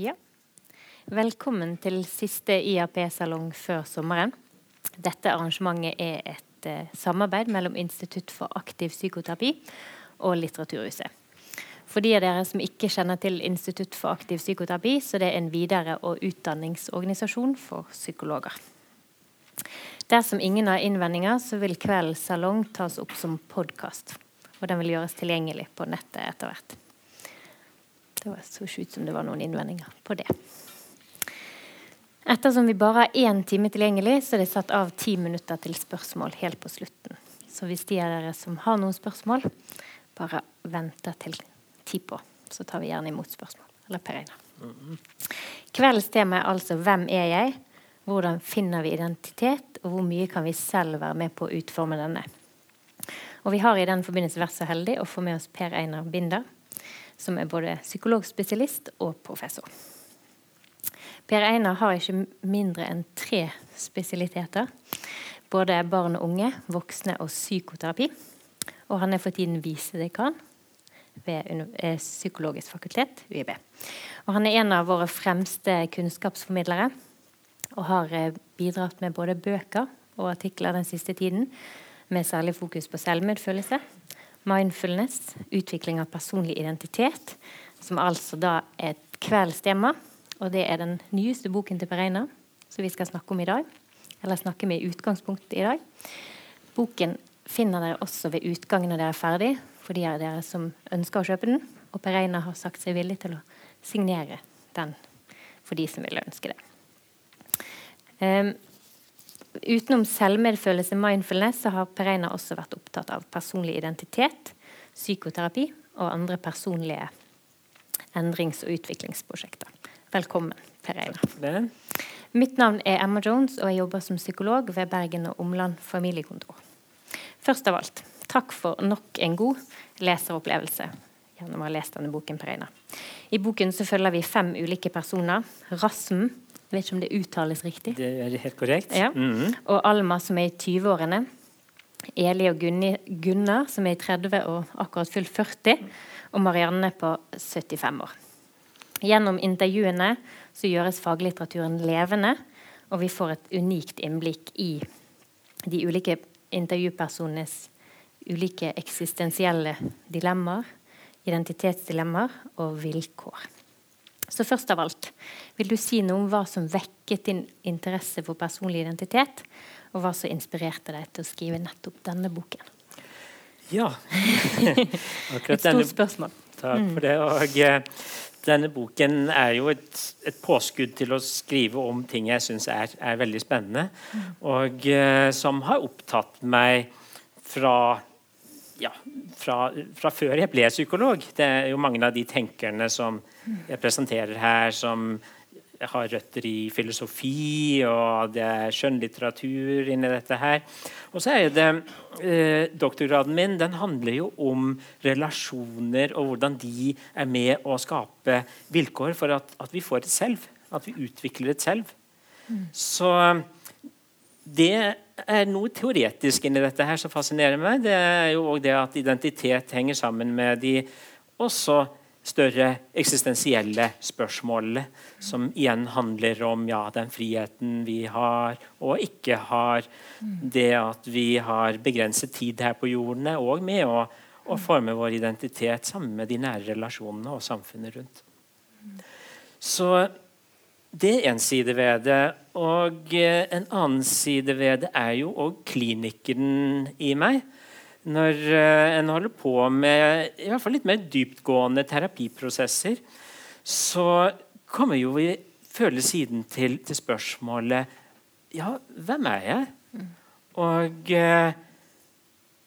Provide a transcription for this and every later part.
Ja. Velkommen til siste IAP-salong før sommeren. Dette arrangementet er et eh, samarbeid mellom Institutt for aktiv psykoterapi og Litteraturhuset. For de av dere som ikke kjenner til Institutt for aktiv psykoterapi, så det er en videre- og utdanningsorganisasjon for psykologer. Dersom ingen har innvendinger, så vil kveldens salong tas opp som podkast. Og den vil gjøres tilgjengelig på nettet etter hvert. Det så ikke ut som det var noen innvendinger på det. Ettersom vi bare har én time tilgjengelig, så er det satt av ti minutter til spørsmål helt på slutten. Så hvis de av dere som har noen spørsmål, bare venter til ti på, så tar vi gjerne imot spørsmål. Eller Per Einar. Kveldens tema er altså 'Hvem er jeg?' Hvordan finner vi identitet, og hvor mye kan vi selv være med på å utforme denne? Og Vi har i den forbindelse vært så heldig å få med oss Per Einar Binder, som er både psykologspesialist og professor. Per Einar har ikke mindre enn tre spesialiteter. Både barn og unge, voksne og psykoterapi. Og han er for tiden visedekan ved eh, Psykologisk fakultet, UiB. Og han er en av våre fremste kunnskapsformidlere og har eh, bidratt med både bøker og artikler den siste tiden, med særlig fokus på selvmedfølelse, mindfulness, utvikling av personlig identitet, som altså da er et kveldstema. Og det er den nyeste boken til Per Einar, som vi skal snakke om i dag. Eller snakke med i utgangspunktet i dag. Boken finner dere også ved utgangen når dere er ferdig, for de av dere som ønsker å kjøpe den. Og Per Einar har sagt seg villig til å signere den for de som vil ønske det. Um, utenom selvmedfølelse, mindfulness, så har Per Einar også vært opptatt av personlig identitet, psykoterapi og andre personlige endrings- og utviklingsprosjekter. Velkommen, Per Einar. Mitt navn er Emma Jones, og jeg jobber som psykolog ved Bergen og Omland familiekontor. Først av alt, takk for nok en god leseropplevelse gjennom å ha lest denne boken. Per Einar. I boken så følger vi fem ulike personer. Rasm, vet ikke om det uttales riktig. Det er helt korrekt. Ja. Mm -hmm. Og Alma, som er i 20-årene. Eli og Gunnar, som er i 30 og akkurat fylt 40. Og Marianne på 75 år. Gjennom intervjuene så gjøres faglitteraturen levende, og vi får et unikt innblikk i de ulike intervjupersonenes ulike eksistensielle dilemmaer, identitetsdilemmaer og vilkår. Så først av alt, vil du si noe om hva som vekket din interesse for personlig identitet, og hva som inspirerte deg til å skrive nettopp denne boken? Ja. et stort spørsmål. Takk for det. Og eh, denne boken er jo et, et, påskudd til å skrive om ting jeg syns er, er, veldig spennende, og uh, som har opptatt meg fra ja, fra, fra, før jeg ble psykolog. Det er jo mange av de tenkerne som jeg presenterer her, som har røtter i filosofi, og det er skjønnlitteratur inni dette her. Og så er det eh, Doktorgraden min den handler jo om relasjoner og hvordan de er med å skape vilkår for at, at vi får et selv. At vi utvikler et selv. Mm. Så det er noe teoretisk inni dette her som fascinerer meg. Det er jo òg det at identitet henger sammen med de også større eksistensielle spørsmålene, som igjen handler om ja, den friheten vi har og ikke har. Det at vi har begrenset tid her på jorden, og med å, å forme vår identitet sammen med de nære relasjonene og samfunnet rundt. Så det er en side ved det. Og eh, en annen side ved det er jo òg klinikeren i meg. Når eh, en holder på med i hvert fall litt mer dyptgående terapiprosesser, så kommer jo vi føle siden til, til spørsmålet Ja, hvem er jeg? Og eh,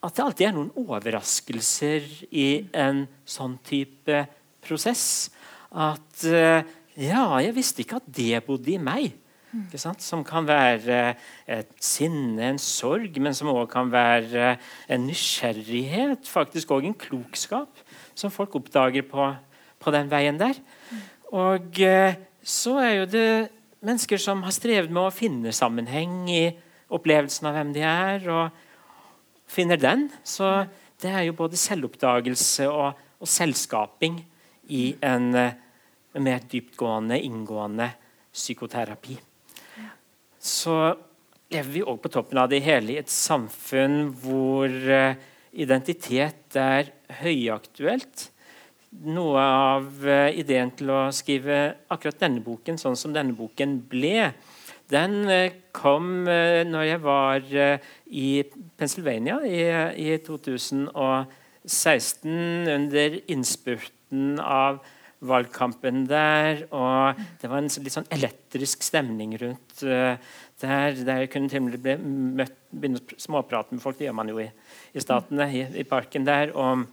at det alltid er noen overraskelser i en sånn type prosess. At ja, jeg visste ikke at det bodde i meg. Som kan være et sinne, en sorg, men som òg kan være en nysgjerrighet. Faktisk òg en klokskap som folk oppdager på, på den veien der. Og eh, så er jo det mennesker som har strevd med å finne sammenheng i opplevelsen av hvem de er, og finner den. Så det er jo både selvoppdagelse og, og selskaping i en eh, med mer dyptgående, inngående psykoterapi. Så lever vi òg på toppen av det hele i et samfunn hvor uh, identitet er høyaktuelt. Noe av uh, ideen til å skrive akkurat denne boken sånn som denne boken ble, den uh, kom når jeg var i Pennsylvania i 2016, under innspurten av valgkampen der. Og det var en litt sånn elektrisk stemning rundt uh, der, der kunne til og med bli møtt, begynne å småprate med folk. Det gjør man jo i, i statene, i, i, parken der, om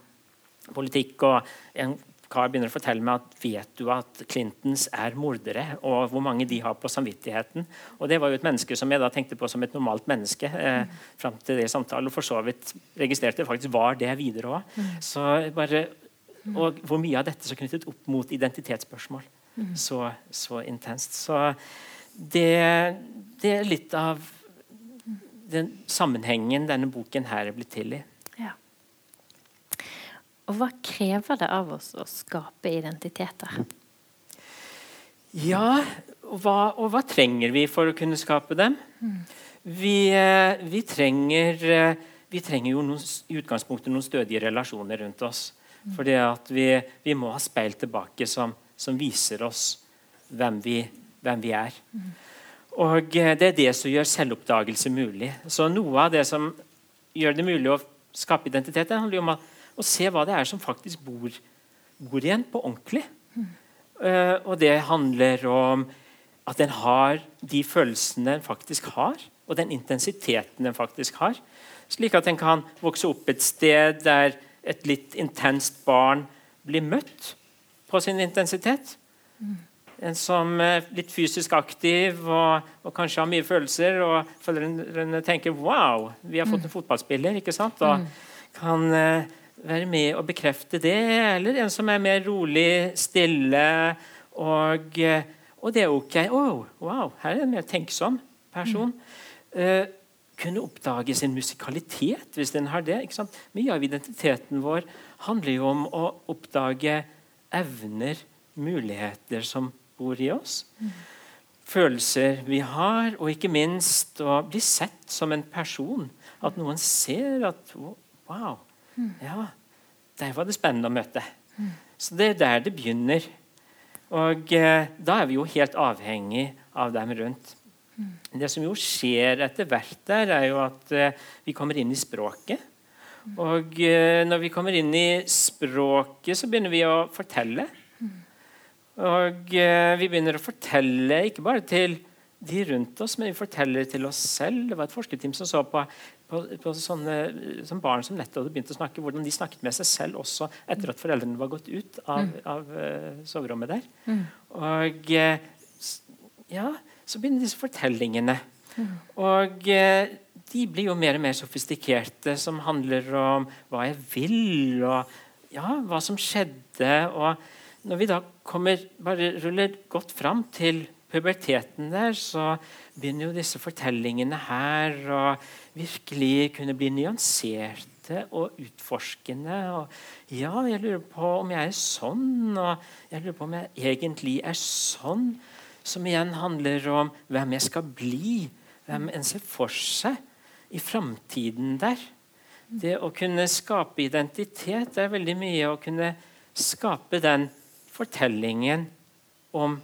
politikk. Og en kar begynner å fortelle meg at vet du at Clintons er mordere, og hvor mange de har på samvittigheten. Og det var jo et menneske som jeg da tenkte på som et normalt menneske eh, fram til det samtalen, og for så vidt registrerte faktisk var det videre òg. Så bare og hvor mye av dette er knyttet opp mot identitetsspørsmål. Mm. Så, så, intenst. Så det, det, er litt av den sammenhengen denne boken her er blitt til i. Ja. Og hva krever det av oss å skape identiteter? Ja, og hva, og hva trenger vi for å kunne skape dem? Mm. Vi, eh, vi, trenger, eh, vi trenger jo noen, i utgangspunktet noen stødige relasjoner rundt oss. Fordi vi, vi, må ha speil tilbake som, som viser oss hvem vi, hvem vi, er. Og eh, Det er det som gjør selvoppdagelse mulig. Så Noe av det som gjør det mulig å skape identitet, det handler om å se hva det er som faktisk bor, bor igjen på ordentlig. Uh, og det handler om at en har de følelsene en faktisk har, og den intensiteten en faktisk har. Slik at en kan vokse opp et sted der et litt intenst barn blir møtt på sin intensitet. En som er litt fysisk aktiv og, og kanskje har mye følelser, og foreldrene tenker 'wow, vi har fått en fotballspiller', ikke sant? og kan uh, være med og bekrefte det. Eller en som er mer rolig, stille, og, uh, og det er ok. Oh, wow, her er en mer tenksom person. Uh, kunne oppdage sin musikalitet, hvis den har det. Mye av identiteten vår handler jo om å oppdage evner, muligheter som bor i oss. Følelser vi har, og ikke minst å bli sett som en person. At noen ser at Wow, ja, der var det spennende å møte. Så det er der det begynner. Og eh, da er vi jo helt avhengig av dem rundt. Det som jo skjer etter hvert der, er jo at uh, vi kommer inn i språket. Og uh, når vi kommer inn i språket, så begynner vi å fortelle. Og uh, vi begynner å fortelle ikke bare til de rundt oss, men vi forteller til oss selv. Det var et forskerteam som så på, på, på sånne som barn som nettopp hadde begynt å snakke, hvordan de snakket med seg selv også etter at foreldrene var gått ut av, mm. av soverommet der. Mm. Og ja, så begynner disse fortellingene. Og eh, de blir jo mer og mer sofistikerte, som handler om hva jeg vil, og ja, hva som skjedde. Og når vi da kommer, bare ruller godt fram til puberteten der, så begynner jo disse fortellingene her å virkelig kunne bli nyanserte og utforskende. Og ja, jeg lurer på om jeg er sånn, og jeg lurer på om jeg egentlig er sånn som igjen handler om hvem jeg skal bli, hvem en ser for seg i framtiden der. Det å kunne skape identitet er veldig mye å kunne skape den fortellingen om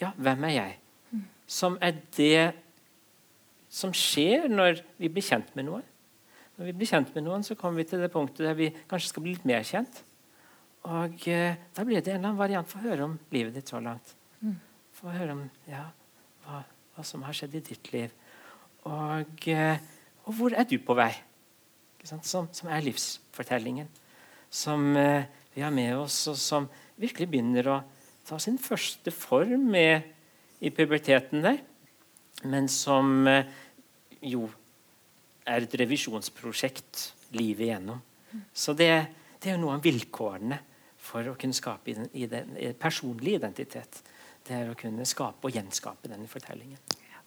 ja, hvem er jeg? Som er det som skjer når vi blir kjent med noen. Når vi blir kjent med noen, så kommer vi til det punktet der vi kanskje skal bli litt mer kjent. Og eh, Da blir det en eller annen variant for å høre om livet ditt så langt. Få høre om ja, hva, hva, som har skjedd i ditt liv. Og, eh, og hvor er du på vei? Som, som, er livsfortellingen. Som eh, vi har med oss, og som virkelig begynner å ta sin første form med, i puberteten der. Men som eh, jo er et revisjonsprosjekt livet igjennom. Så det, det er jo noe av vilkårene for å kunne skape i den, i den, i personlig identitet det er å kunne skape og gjenskape denne fortellingen. Ja.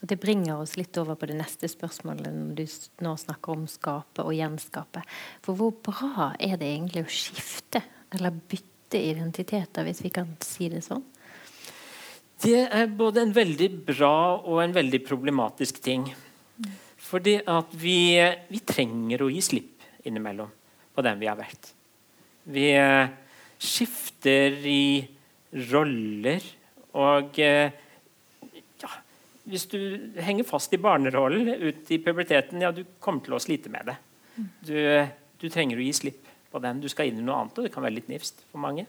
Og Det bringer oss litt over på det neste spørsmålet når du nå snakker om skape og gjenskape. For hvor bra er det egentlig å skifte eller bytte identiteter, hvis vi kan si det sånn? Det er både en veldig bra og en veldig problematisk ting. Fordi at vi, vi trenger å gi slipp innimellom på den vi har vært. Vi eh, skifter i roller og eh, ja, Hvis du henger fast i barnerollen ut i puberteten, ja, du kommer til å slite med det. Du, du trenger å gi slipp på den. Du skal inn i noe annet, og det kan være litt nifst for mange.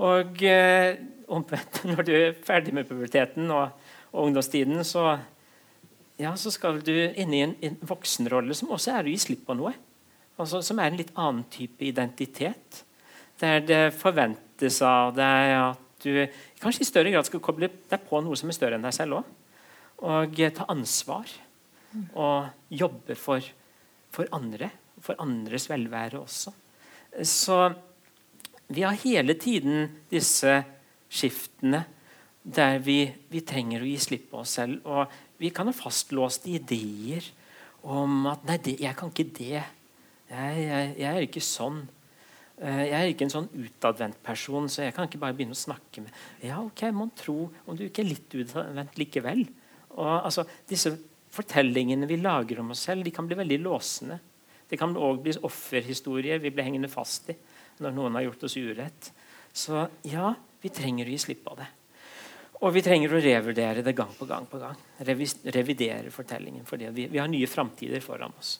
Og eh, omvendt, når du er ferdig med puberteten og, og ungdomstiden, så, ja, så, skal du inn i en, en voksenrolle som også er å gi slipp på noe. Altså, som er en litt annen type identitet. Der det forventes av deg at du kanskje i større grad skal koble deg på noe som er større enn deg selv òg. Og ta ansvar. Og jobbe for, for andre. For andres velvære også. Så vi har hele tiden disse skiftene der vi, vi, trenger å gi slipp på oss selv. Og vi kan ha fastlåste ideer om at 'nei, det, jeg kan ikke det'. Jeg, jeg, jeg, er ikke sånn. Eh, jeg er ikke en sånn utadvendt person, så jeg kan ikke bare begynne å snakke med Ja, ok, mon tro om du ikke er litt utadvendt likevel. Og altså, Disse fortellingene vi lager om oss selv, de kan bli veldig låsende. Det kan òg bli offerhistorier vi blir hengende fast i når noen har gjort oss urett. Så ja, vi trenger å gi slipp på det. Og vi trenger å revurdere det gang på gang. på gang. Revidere fortellingen. fordi vi, vi har nye framtider foran oss.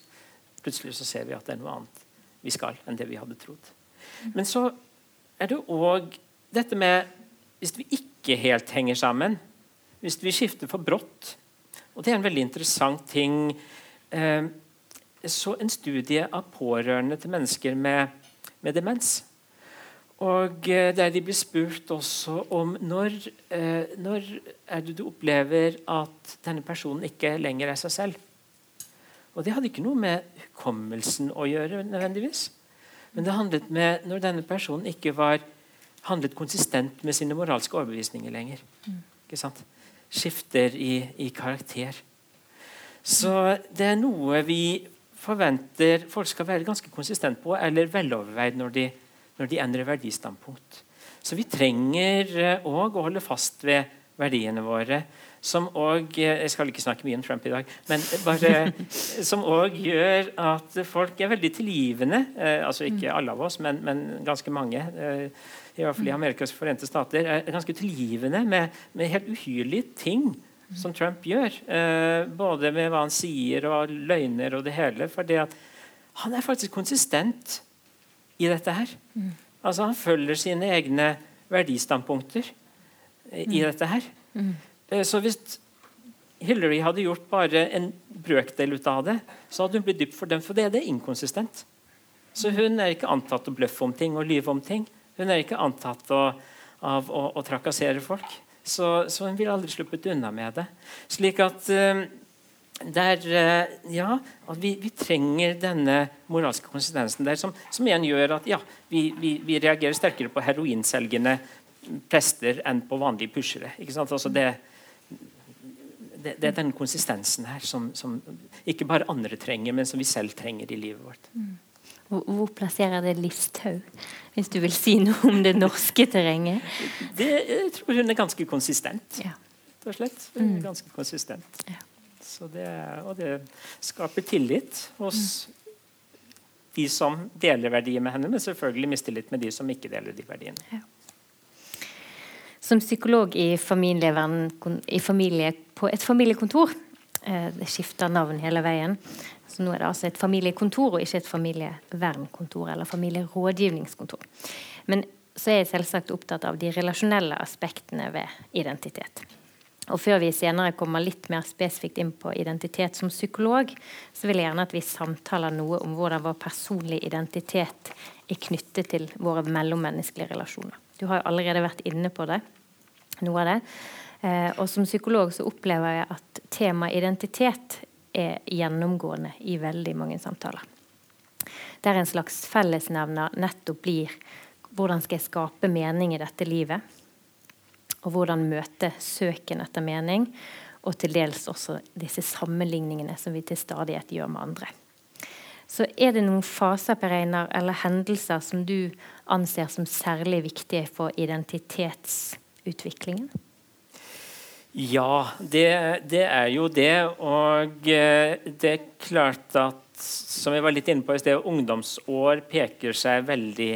Plutselig så ser vi at det er noe annet vi skal, enn det vi hadde trodd. Men så er det òg dette med Hvis vi ikke helt henger sammen, hvis vi skifter for brått Og det er en veldig interessant ting. Eh, så en studie av pårørende til mennesker med med demens. Og eh, Der de blir spurt også om når, eh, når er det du opplever at denne personen ikke lenger er seg selv. Og Det hadde ikke noe med hukommelsen å gjøre, nødvendigvis. Men det handlet med når denne personen ikke var handlet konsistent med sine moralske overbevisninger lenger. Skifter i, i karakter. Så det er noe vi forventer folk skal være ganske konsistent på eller veloverveid når de, når de endrer verdistandpunkt. Så vi trenger òg eh, å holde fast ved verdiene våre. Som òg Jeg skal ikke snakke mye om Trump i dag, men bare som òg gjør at folk er veldig tilgivende. Eh, altså ikke alle av oss, men, men ganske mange. Eh, I hvert fall i Amerikas forente stater. Er ganske tilgivende med, med helt uhyrlige ting som Trump gjør. Eh, både med hva han sier og løgner og det hele. For det at han er faktisk konsistent i dette her. Mm. Altså Han følger sine egne verdistandpunkter eh, i mm. dette her. Mm. Eh, så hvis Hillary hadde gjort bare en brøkdel ut av det, så hadde hun blitt dypt fordømt for det. Det er inkonsistent. Så hun er ikke antatt å bløffe om ting og lyve om ting. Hun er ikke antatt å, av å, å trakassere folk. Så, så hun ville aldri sluppet unna med det. Slik at uh, der, uh, ja, at vi, vi, trenger denne moralske konsistensen der, som, som igjen gjør at ja, vi, vi, vi, reagerer sterkere på heroinselgende prester enn på vanlige pushere. Ikke sant? Altså det, det, det, er den konsistensen her som, som, ikke bare andre trenger, men som vi selv trenger i livet vårt. Mm. Hvor, hvor plasserer det Listhaug, hvis du vil si noe om det norske terrenget? Det, jeg tror hun er ganske konsistent. Ja. Rett og slett. Hun er mm. ganske konsistent. Ja. Det, og det skaper tillit hos mm. de som deler verdier med henne, men selvfølgelig mistillit med de som ikke deler de verdiene. Ja. Som psykolog i, i familie, på et familiekontor eh, det skifter navn hele veien. Så nå er det altså et familiekontor og ikke et familievernkontor eller familierådgivningskontor. Men så er jeg selvsagt opptatt av de relasjonelle aspektene ved identitet. Og Før vi senere kommer litt mer spesifikt inn på identitet som psykolog, så vil jeg gjerne at vi samtaler noe om hvordan vår personlige identitet er knyttet til våre mellommenneskelige relasjoner. Du har jo allerede vært inne på det, noe av det. Eh, og Som psykolog så opplever jeg at temaet identitet er gjennomgående i veldig mange samtaler. Der en slags fellesnevner nettopp blir hvordan skal jeg skape mening i dette livet? Og hvordan møte søken etter mening, og til dels også disse sammenligningene som vi til stadighet gjør med andre. Så er det noen faser Pereiner, eller hendelser som du anser som særlig viktige for identitetsutviklingen? Ja, det, det er jo det. Og eh, det er klart at som jeg var litt inne på i sted, ungdomsår peker seg veldig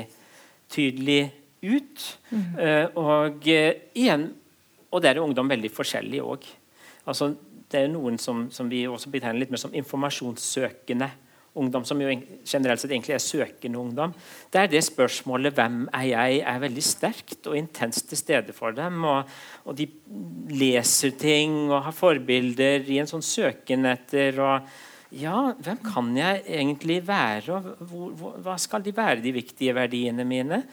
tydelig ut. Mm. Og uh, igjen og der er ungdom veldig forskjellig òg. Altså, det er noen som, som, vi også betegner litt mer som informasjonssøkende ungdom, som jo generelt sett egentlig er søkende ungdom. Der det spørsmålet 'Hvem er jeg?' er veldig sterkt og intenst til stede for dem. Og, og, de leser ting og har forbilder i en sånn søken etter og ja, hvem kan jeg egentlig være, og hvor, hvor, hva skal de være, de viktige verdiene mine?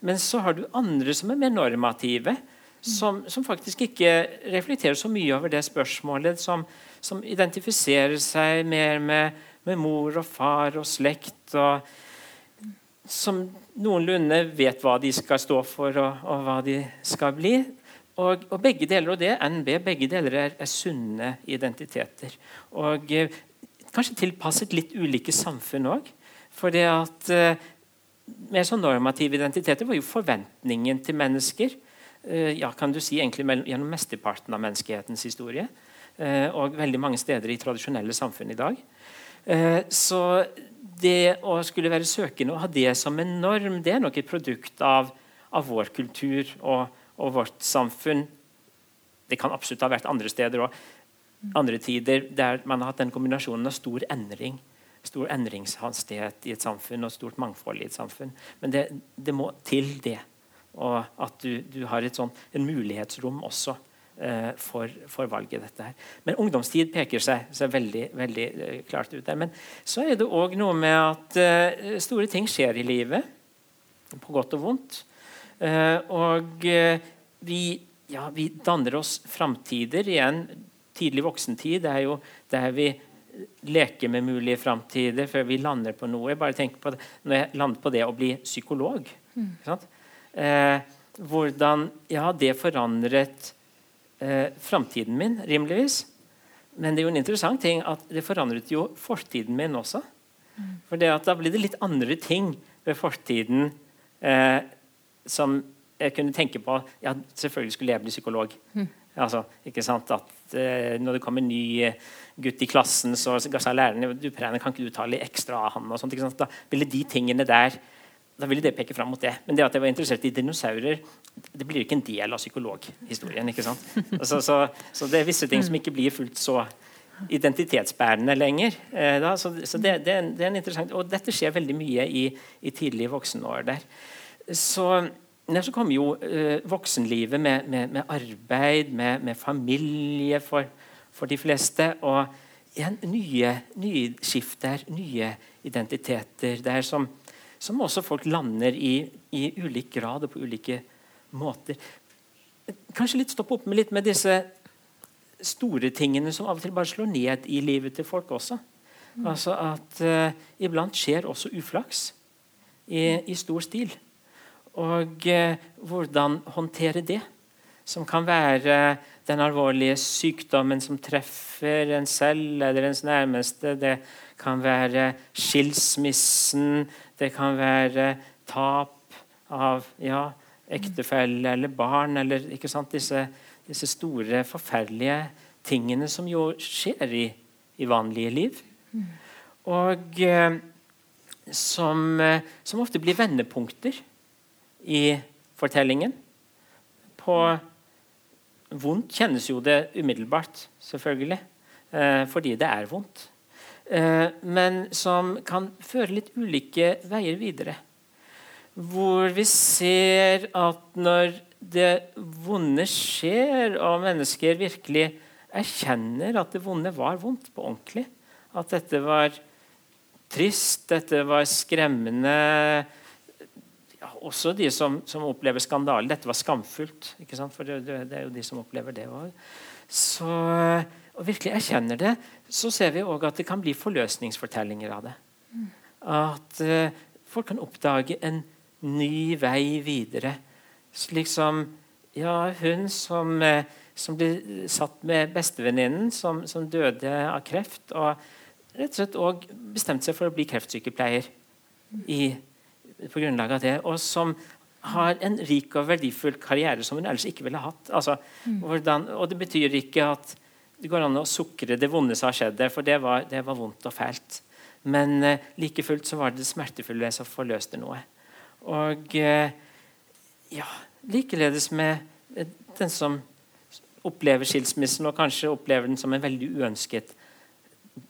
Men så har du andre som er mer normative, som, som, faktisk ikke reflekterer så mye over det spørsmålet, som, som identifiserer seg mer med, med, mor og far og slekt, og som noenlunde vet hva de skal stå for, og, og hva de skal bli. Og, og, begge deler, og det NB, begge deler er, er sunne identiteter. Og eh, kanskje tilpasset litt ulike samfunn òg. For det at eh, mer sånn normative identiteter var jo forventningen til mennesker. Eh, ja, kan du si egentlig gjennom mesteparten av menneskehetens historie. Eh, og veldig mange steder i tradisjonelle samfunn i dag. Eh, så det å skulle være søkende og ha det som en norm, det er nok et produkt av, av vår kultur og, og, vårt samfunn. Det kan absolutt ha vært andre steder òg. Andre tider der man har hatt den kombinasjonen av stor endring stor endringshastighet i et samfunn og stort mangfold i et samfunn. Men det, det må til, det. Og at du, du har et sånn, en mulighetsrom også for, for, valget. dette her. Men ungdomstid peker seg, seg veldig, veldig eh, klart ut der. Men så er det òg noe med at eh, store ting skjer i livet. På godt og vondt. Eh, og eh, vi, ja, vi, danner oss framtider igjen. Tidlig voksentid er jo der vi leker med mulige framtider før vi lander på noe. Jeg bare tenker på det, Når jeg lander på det å bli psykolog mm. ikke sant? eh, hvordan ja, det forandret eh, framtiden min, rimeligvis. Men det er jo en interessant ting at det forandret jo fortiden min også. Mm. For da blir det litt andre ting ved fortiden eh, som jeg kunne tenke på ja, Selvfølgelig skulle jeg bli psykolog. Mm. Altså, ikke sant at eh, Når det kom en ny eh, gutt i klassen, så sa læreren du kan ikke du ta litt ekstra av han. og sånt, Da ville de tingene der da ville det peke fram mot det. Men det at jeg var interessert i dinosaurer, det blir ikke en del av psykologhistorien. ikke sant? Altså, så, så, det er visse ting som ikke blir fullt så identitetsbærende lenger. Eh, da, så, så det, det, er en, det, er en, interessant, Og dette skjer veldig mye i, i tidlige voksenår der. Så, så kommer jo eh, voksenlivet med, med, med arbeid, med, med familie for, for, de fleste. Og igjen nye, nye skifter, nye identiteter. der er som som også folk lander i i ulik grad og på ulike måter. Kanskje litt stoppe opp med litt med disse store tingene som av og til bare slår ned i livet til folk også. Mm. Altså at uh, iblant skjer også uflaks i, i stor stil. Og uh, hvordan håndtere det? Som kan være den alvorlige sykdommen som treffer en selv eller ens nærmeste. Det kan være skilsmissen, det kan være tap av ja, ektefelle eller barn, eller disse, disse, store, forferdelige tingene som jo skjer i, i vanlige liv. Og eh, som, eh, som, ofte blir vendepunkter i fortellingen. På Vondt kjennes jo det umiddelbart, selvfølgelig, eh, fordi det er vondt. Eh, men som kan føre litt ulike veier videre. Hvor vi ser at når det vonde skjer, og mennesker virkelig erkjenner at det vonde var vondt på ordentlig, at dette var trist, dette var skremmende ja, Også de som, som opplever skandale. Dette var skamfullt. For det, det, er jo de som opplever det òg. Og virkelig erkjenner det, så ser vi òg at det kan bli forløsningsfortellinger av det. At uh, folk kan oppdage en ny vei videre. Slik som ja, hun som, uh, som ble satt med bestevenninnen, som, som, døde av kreft. og rett og slett òg bestemte seg for å bli kreftsykepleier i, på grunnlag av det. Og som har en rik og verdifull karriere som hun ellers ikke ville hatt. Altså, hvordan, og det betyr ikke at det går an å sukre det vonde som har skjedd for det var, det var vondt og fælt. Men eh, like fullt så var det det smertefulle som forløste noe. Og eh, ja, likeledes med eh, den som opplever skilsmissen, og kanskje opplever den som en veldig uønsket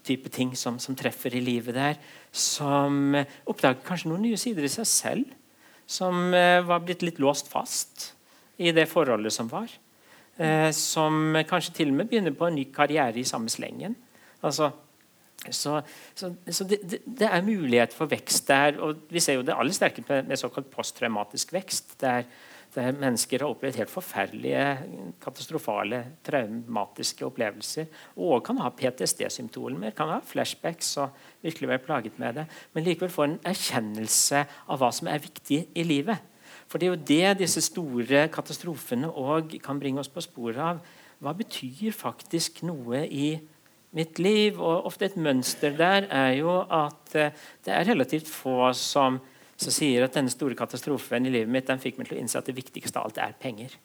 type ting som, som treffer i livet der, som eh, oppdager kanskje noen nye sider i seg selv. Som eh, var blitt litt låst fast i det forholdet som var. Eh, som kanskje til og med begynner på en ny karriere i samme slengen. Altså, så, så, så det, det, er mulighet for vekst der. og Vi ser jo det aller sterke med, med såkalt posttraumatisk vekst. Der, der, mennesker har opplevd helt forferdelige, katastrofale, traumatiske opplevelser. Og kan ha PTSD-symptomer, kan ha flashbacks og virkelig være plaget med det. Men likevel få en erkjennelse av hva som er viktig i livet. For det er jo det disse store katastrofene òg kan bringe oss på sporet av. Hva betyr faktisk noe i mitt liv? Og ofte et mønster der er jo at eh, det er relativt få som, som sier at denne store katastrofen i livet mitt den fikk meg til å innse at det viktigste av alt er penger.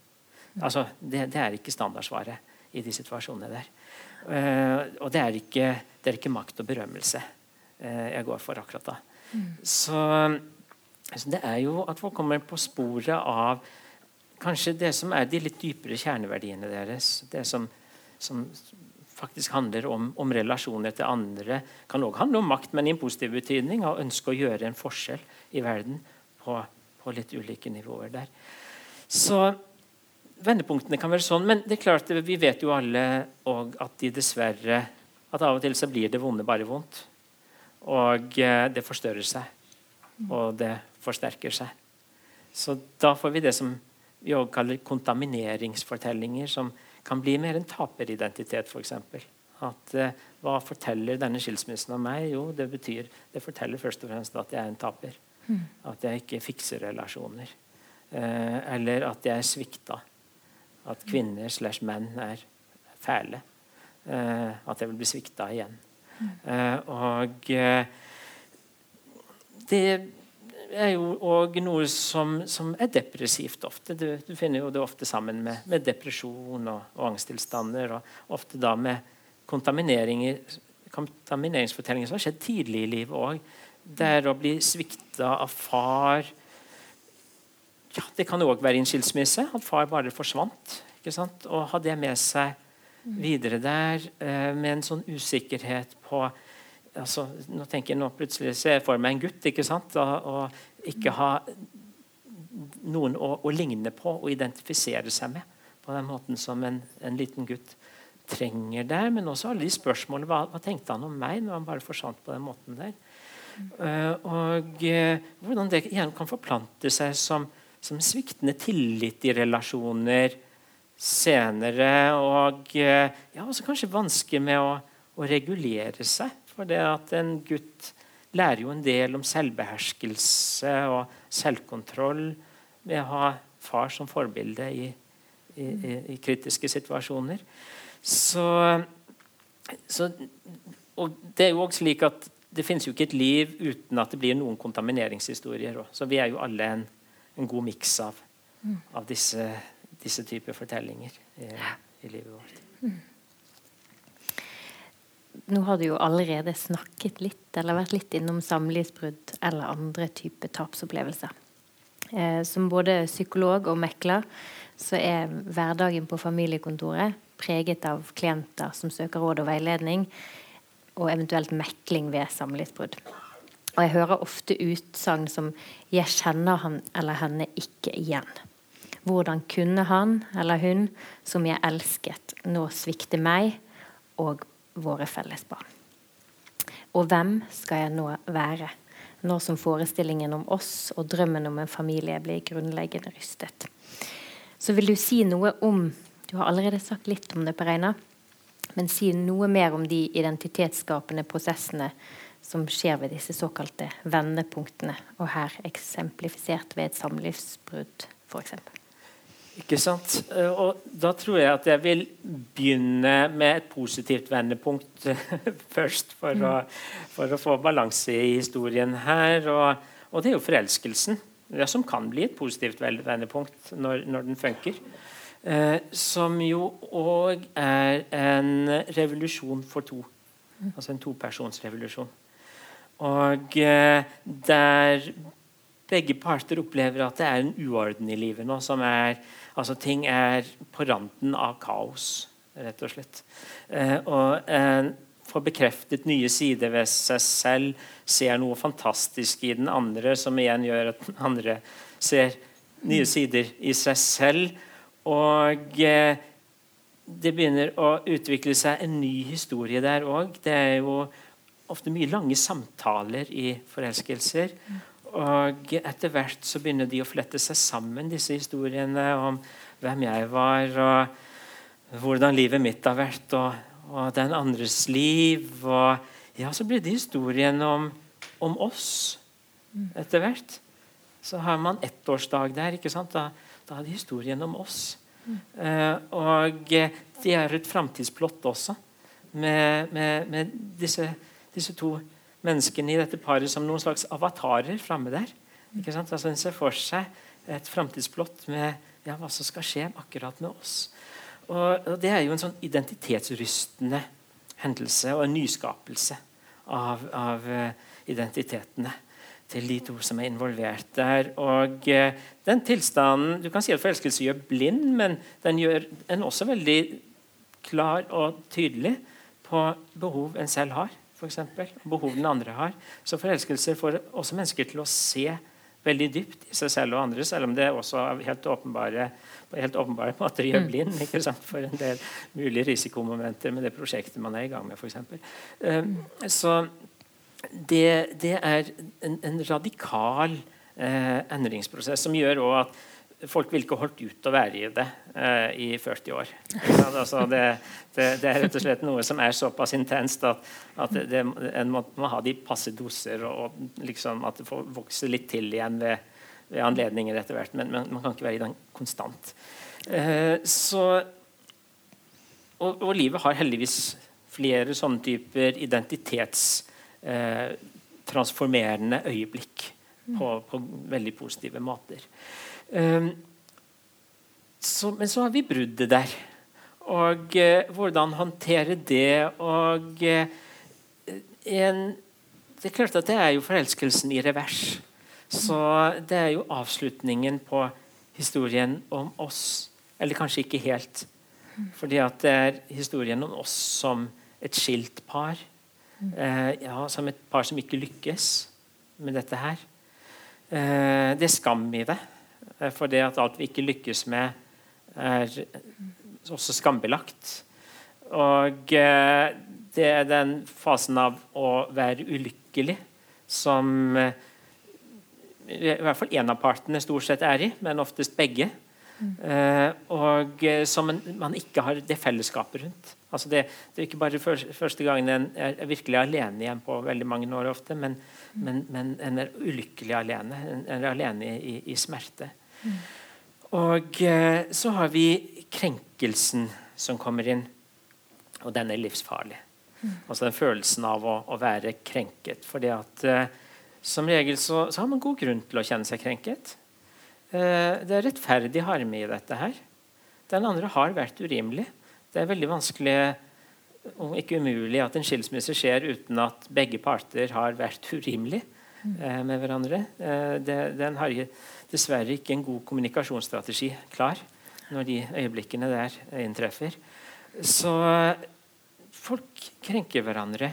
Altså, det, det er ikke standardsvaret i de situasjonene der. Uh, og det er, ikke, det er, ikke, makt og berømmelse uh, jeg går for akkurat da. Mm. Så Altså, det er jo at folk kommer på sporet av kanskje det som er de litt dypere kjerneverdiene deres. Det som, som faktisk handler om, om, relasjoner til andre. Kan òg handle om makt, men i en positiv betydning. Og ønske å gjøre en forskjell i verden på, på litt ulike nivåer der. Så vendepunktene kan være sånn, men det er klart vi vet jo alle at de dessverre at av og til så blir det vonde bare vondt. Og eh, det forstørrer seg. Og det forsterker seg. Så da får vi det som vi også kaller kontamineringsfortellinger, som kan bli mer en taperidentitet, f.eks. At eh, Hva forteller denne skilsmissen om meg? Jo, det betyr, det forteller først og fremst at jeg er en taper. Mm. At jeg ikke fikser relasjoner. Eh, eller at jeg er svikta. At kvinner slash menn er fæle. Eh, at jeg vil bli svikta igjen. Mm. Eh, og eh, det er jo òg noe som, som, er depressivt ofte. Du, du, finner jo det ofte sammen med, med depresjon og, og, angsttilstander. Og ofte da med kontamineringsfortellinger som har skjedd tidlig i livet òg. Der å bli svikta av far ja, Det kan òg være i en skilsmisse. At far bare forsvant. ikke sant? Og ha det med seg videre der eh, med en sånn usikkerhet på altså, nå tenker jeg nå plutselig ser jeg for meg en gutt ikke sant? Og, og ikke ha noen å, å, ligne på og identifisere seg med på den måten som en, en liten gutt trenger der. Men også alle de spørsmålene hva, hva, tenkte han om meg når han bare forsvant på den måten der? Uh, og uh, hvordan det igjen kan forplante seg som, som sviktende tillit i relasjoner senere. Og uh, ja, også kanskje vansker med å, å regulere seg. For det at en gutt lærer jo en del om selvbeherskelse og selvkontroll ved å ha far som forbilde i, i, i kritiske situasjoner. Så, så, og det er jo også slik at det finnes jo ikke et liv uten at det blir noen kontamineringshistorier. Også. Så vi er jo alle en, en god miks av, av, disse, disse typer fortellinger i, i livet vårt. Nå har du jo allerede snakket litt eller vært litt innom samlivsbrudd eller andre typer tapsopplevelser. Eh, som både psykolog og mekler så er hverdagen på familiekontoret preget av klienter som søker råd og veiledning, og eventuelt mekling ved samlivsbrudd. Og jeg hører ofte utsagn som 'jeg kjenner han eller henne ikke igjen'. Hvordan kunne han eller hun, som jeg elsket, nå svikte meg og våre felles barn. Og hvem skal jeg nå være, nå som forestillingen om oss og drømmen om en familie blir grunnleggende rystet? Så vil du si noe om Du har allerede sagt litt om det, på Reina, men si noe mer om de identitetsskapende prosessene som skjer ved disse såkalte vendepunktene, og her eksemplifisert ved et samlivsbrudd, f.eks. Ikke sant? Eh, og da tror jeg at jeg vil begynne med et positivt vendepunkt først, for, å, for, å, få balanse i historien her. Og, og, det er jo forelskelsen, ja, som kan bli et positivt vendepunkt når, når den funker. Eh, som jo òg er en revolusjon for to. Altså en topersonsrevolusjon. Og eh, der begge parter opplever at det er en uorden i livet nå. som er, altså Ting er på randen av kaos, rett og slett. Eh, og en får bekreftet nye sider ved seg selv, ser noe fantastisk i den andre, som igjen gjør at den andre ser nye sider i seg selv. Og eh, det begynner å utvikle seg en ny historie der òg. Det er jo ofte mye lange samtaler i forelskelser. Og etter hvert så begynner de å flette seg sammen, disse historiene om hvem jeg var, og hvordan livet mitt har vært, og, og den andres liv. Og ja, så blir det historien om, om oss etter hvert. Så har man ettårsdag der. ikke sant? Da, da er det historien om oss. Uh, og det er et framtidsplott også, med, med, med disse, disse to menneskene i dette paret som noen slags avatarer framme der. Ikke sant? Altså En ser for seg et framtidsblått med ja, hva som skal skje akkurat med oss. Og, og Det er jo en sånn identitetsrystende hendelse og en nyskapelse av, av uh, identitetene til de to som er involvert der. Og uh, den tilstanden Du kan si at forelskelse gjør blind, men den gjør en også veldig klar og tydelig på behov en selv har for eksempel, behov den andre har. Så forelskelser får også mennesker til å se veldig dypt i seg selv og andre, selv om det også er helt åpenbare på helt åpenbare måter gjør mm. blind ikke sant? for en del mulige risikomomenter med det prosjektet man er i gang med, f.eks. Um, så det, det, er en, en radikal eh, endringsprosess som gjør at folk ville ikke holdt ut å være i det uh, i 40 år. Altså det, det, det, er rett og slett noe som er såpass intenst at, at det, en må, må, ha de passe doser, og, og liksom at det får vokse litt til igjen ved, ved anledninger etter hvert. Men, men, man kan ikke være i den konstant. Uh, så, og, og, livet har heldigvis flere sånne typer identitetstransformerende uh, øyeblikk på, på veldig positive måter. Um, så, men så har vi bruddet der. Og uh, hvordan håndtere det. Og uh, en, Det er klart at det er jo forelskelsen i revers. Så det er jo avslutningen på historien om oss. Eller kanskje ikke helt. Fordi at det er historien om oss som et skilt par. Eh, ja, som et par som ikke lykkes med dette her. det er skam i det. Eh, for det at alt vi ikke lykkes med, er også skambelagt. Og eh, det er den fasen av å være ulykkelig som eh, i hvert fall én av partene stort sett er i, men oftest begge. Og som man ikke har det fellesskapet rundt. Altså det, det, er ikke bare første gangen en er virkelig alene igjen på veldig mange år, ofte, men, men, men en er ulykkelig alene. En er alene i, i smerte. Og eh, så har vi krenkelsen som kommer inn, og den er livsfarlig. Altså den følelsen av å, å være krenket. fordi at eh, som regel så, så, har man god grunn til å kjenne seg krenket. Eh, det er rettferdig harme i dette her. Den andre har vært urimelig. Det er veldig vanskelig, om ikke umulig, at en skilsmisse skjer uten at begge parter har vært urimelig eh, med hverandre. Eh, det, den har dessverre ikke en god kommunikasjonsstrategi klar når de øyeblikkene der inntreffer. Så folk krenker hverandre.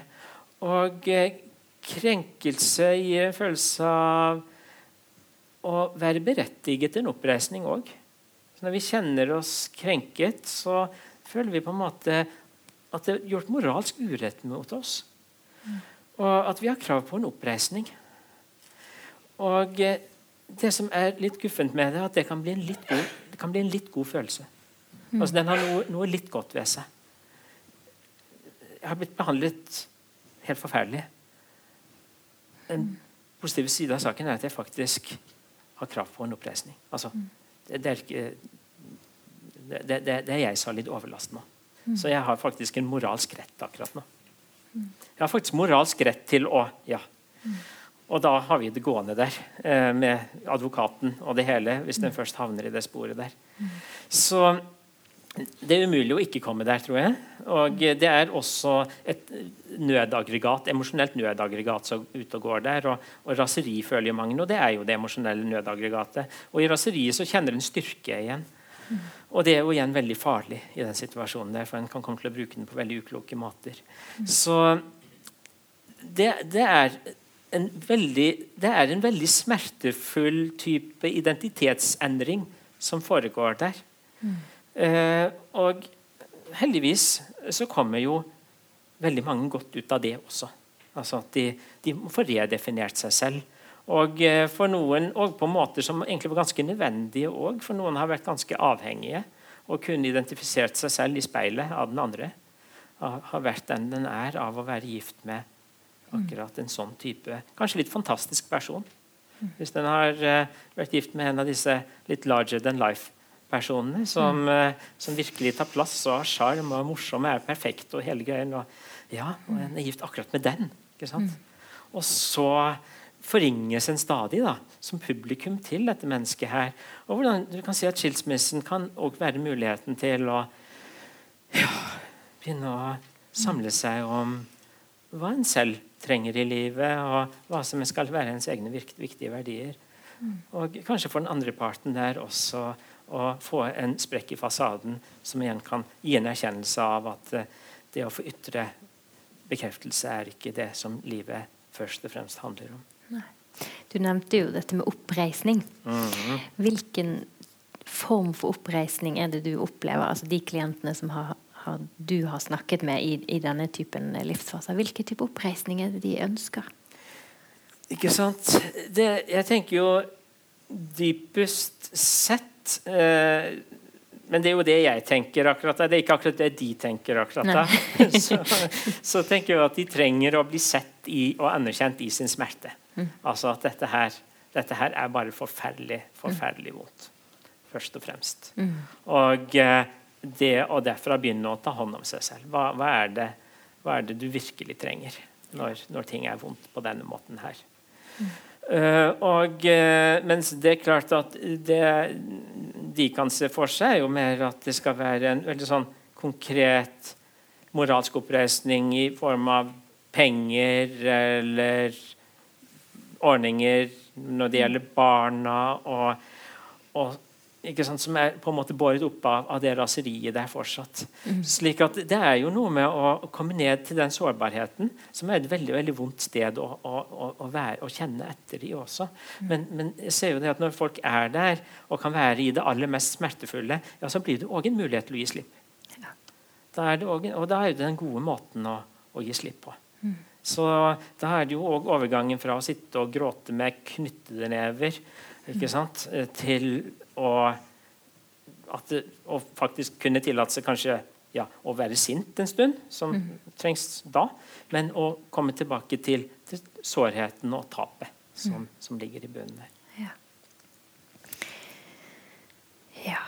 Og eh, krenkelse gir en følelse av å være berettiget til en oppreisning òg. Når vi kjenner oss krenket, så føler vi på en måte at det er gjort moralsk urett mot oss. Og at vi har krav på en oppreisning. Og eh, det som er litt guffent med det, er at det kan bli en litt god, bli en litt god følelse. Mm. Altså Den har noe, noe, litt godt ved seg. Jeg har blitt behandlet helt forferdelig. Den positive siden av saken er at jeg faktisk har krav på en oppreisning. Altså, det, det, er ikke det, det, det, er jeg som har litt overlast nå. Mm. Så jeg har faktisk en moralsk rett akkurat nå. Jeg har faktisk moralsk rett til å Ja. Og da har vi det gående der eh, med advokaten og det hele, hvis den først havner i det sporet der. Så det er umulig å ikke komme der, tror jeg. Og det er også et nødaggregat, emosjonelt nødaggregat som ute og går der. Og, og raseri føler jo mange, og det er jo det emosjonelle nødaggregatet. Og i raseriet så kjenner en styrke igjen. Og det er jo igjen veldig farlig i den situasjonen der, for en kan komme til å bruke den på veldig ukloke måter. Så det, det, er en veldig, det er en veldig smertefull type identitetsendring som foregår der. Mm. Eh, og heldigvis så kommer jo veldig mange godt ut av det også. Altså at de, de får redefinert seg selv. Og eh, for noen og på måter som egentlig var ganske nødvendige òg. For noen har vært ganske avhengige og kunne identifisert seg selv i speilet av den andre. Har vært den den er av å være gift med akkurat en sånn type kanskje litt fantastisk person. Hvis den har uh, vært gift med en av disse litt larger than life-personene, som, uh, som, virkelig tar plass og har sjarm og er morsom og er perfekt og hele greien. Og, ja, og en er gift akkurat med den. ikke sant? Og så forringes en stadig da, som publikum til dette mennesket her. Og hvordan du kan si at Skilsmissen kan også være muligheten til å ja, begynne å samle seg om hva en selv trenger i livet, og hva som skal være ens egne viktige verdier. Mm. Og kanskje for den andre parten der også å få en sprekk i fasaden som igjen kan gi en erkjennelse av at eh, det å få ytre bekreftelse er ikke det som livet først og fremst handler om. Nei. Du nevnte jo dette med oppreisning. Mm -hmm. Hvilken form for oppreisning er det du opplever? Altså de klientene som har har, du har snakket med i, i denne typen livsfaser. Hvilke type oppreisning er de ønsker? Ikke sant? Det, jeg tenker jo dypest sett eh, Men det er jo det jeg tenker akkurat da. Det er ikke akkurat det de tenker akkurat da. så, så, tenker jeg at de trenger å bli sett i, og anerkjent i sin smerte. Mm. Altså at dette her, dette her er bare forferdelig, forferdelig vondt. Først og fremst. Mm. Og eh, det å derfra begynne å ta hånd om seg selv. Hva, hva, er, det, hva er, det, du virkelig trenger når, når, ting er vondt på denne måten her? Uh, og, uh, mens det er klart at det de kan se for seg, er jo mer at det skal være en veldig sånn konkret moralsk oppreisning i form av penger eller ordninger når det gjelder barna, og, og sant, som er på en måte båret opp av, av det raseriet der fortsatt. Mm. Slik at Det er jo noe med å, komme ned til den sårbarheten, som er et veldig veldig vondt sted å, å, å være, kjenne etter i også. Mm. Men, men, jeg ser jo det at når folk er der og kan være i det aller mest smertefulle, ja, så blir det òg en mulighet til å gi slipp. Ja. Da er det også, og da er det den gode måten å, å gi slipp på. Mm. Så da er det jo òg overgangen fra å sitte og gråte med knyttede never ikke sant, eh, til og, det, og faktisk kunne tillate seg kanskje ja, å være sint en stund, som mm. trengs da, men å komme tilbake til, til sårheten og tapet som, mm. som, ligger i bunnen der. Ja. ja.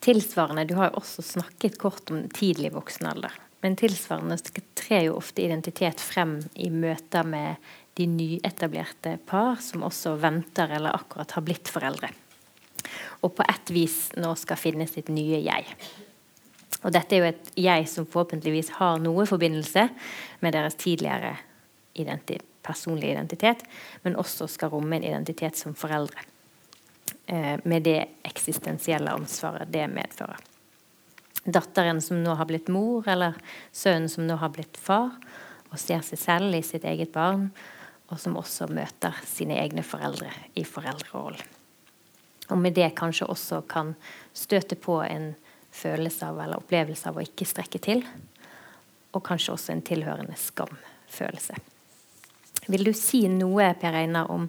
Tilsvarende, Du har jo også snakket kort om tidlig voksen alder. Men tilsvarende trer jo ofte identitet frem i møter med de nyetablerte par som også venter eller akkurat har blitt foreldre. Og på ett vis nå skal finne sitt nye jeg. Og dette er jo et jeg som forhåpentligvis har noe forbindelse med deres tidligere identi personlige identitet, men også skal romme en identitet som foreldre. Eh, med det eksistensielle ansvaret det medfører. Datteren som nå har blitt mor, eller sønnen som nå har blitt far, og ser seg selv i sitt eget barn, og som også møter sine egne foreldre i foreldrerollen. Og med det kanskje også kan støte på en følelse av eller opplevelse av å ikke strekke til. Og kanskje også en tilhørende skamfølelse. Vil du si noe, Per Einar, om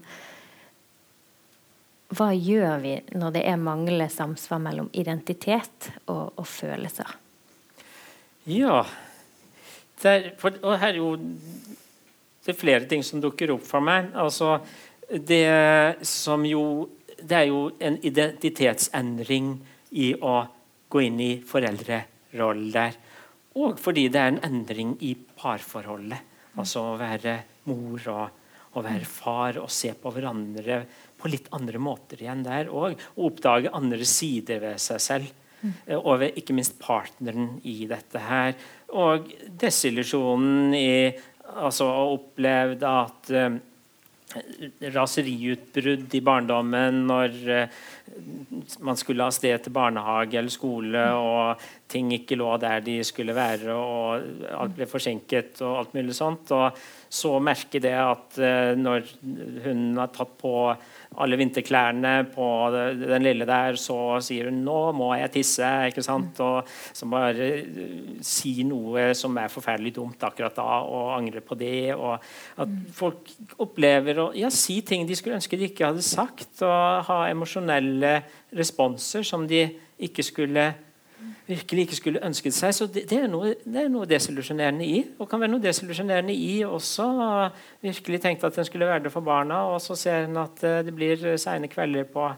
hva gjør vi når det er manglende samsvar mellom identitet og, og følelser? Ja, der, for, og her er jo det er flere ting som dukker opp for meg. Altså, det som jo det er jo en identitetsendring i å gå inn i foreldrerollen der. Og fordi det er en endring i parforholdet. Altså å være mor og, å være far og se på hverandre på litt andre måter igjen der òg. Og oppdage andre sider ved seg selv. Eh, og ved ikke minst partneren i dette her. Og desillusjonen i altså opplevd at uh, raseriutbrudd i barndommen når uh, man skulle av sted til barnehage eller skole, og ting ikke lå der de skulle være, og alt ble forsinket og alt mulig sånt. Og så merke det at uh, når hun har tatt på alle vinterklærne på den lille der, så sier hun 'nå må jeg tisse'. ikke sant? Og så bare sier si noe som er forferdelig dumt akkurat da, og angre på det. Og at folk opplever å ja, si ting de skulle ønske de ikke hadde sagt, og ha emosjonelle responser som de ikke skulle virkelig ikke skulle ønsket seg. Så det, det er noe, det noe desillusjonerende i. Og kan være noe desillusjonerende i også. Virkelig tenkte at den skulle være det for barna, og så ser en at uh, det blir seine kvelder på,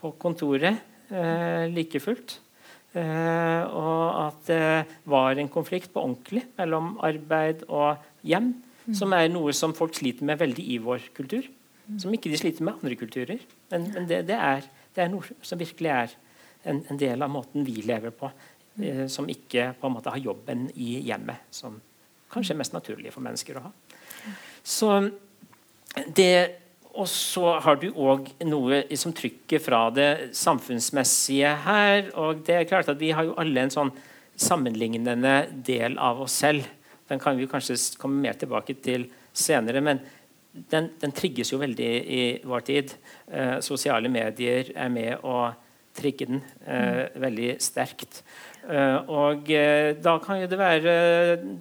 på kontoret eh, like fullt. Eh, og at det var en konflikt på ordentlig mellom arbeid og hjem, mm. som er noe som folk sliter med veldig i vår kultur. Som ikke de sliter med andre kulturer. Men, men det, det, er, det er noe som virkelig er en, en, del av måten vi lever på, eh, som ikke på en måte har jobben i hjemmet, som kanskje er mest naturlig for mennesker å ha. Så det og så har du òg noe som trykker fra det samfunnsmessige her. og det er klart at Vi har jo alle en sånn sammenlignende del av oss selv. Den kan vi kanskje komme mer tilbake til senere. Men den, den trigges jo veldig i vår tid. Eh, sosiale medier er med å trigge den eh, veldig sterkt. Eh, og uh, da kan det være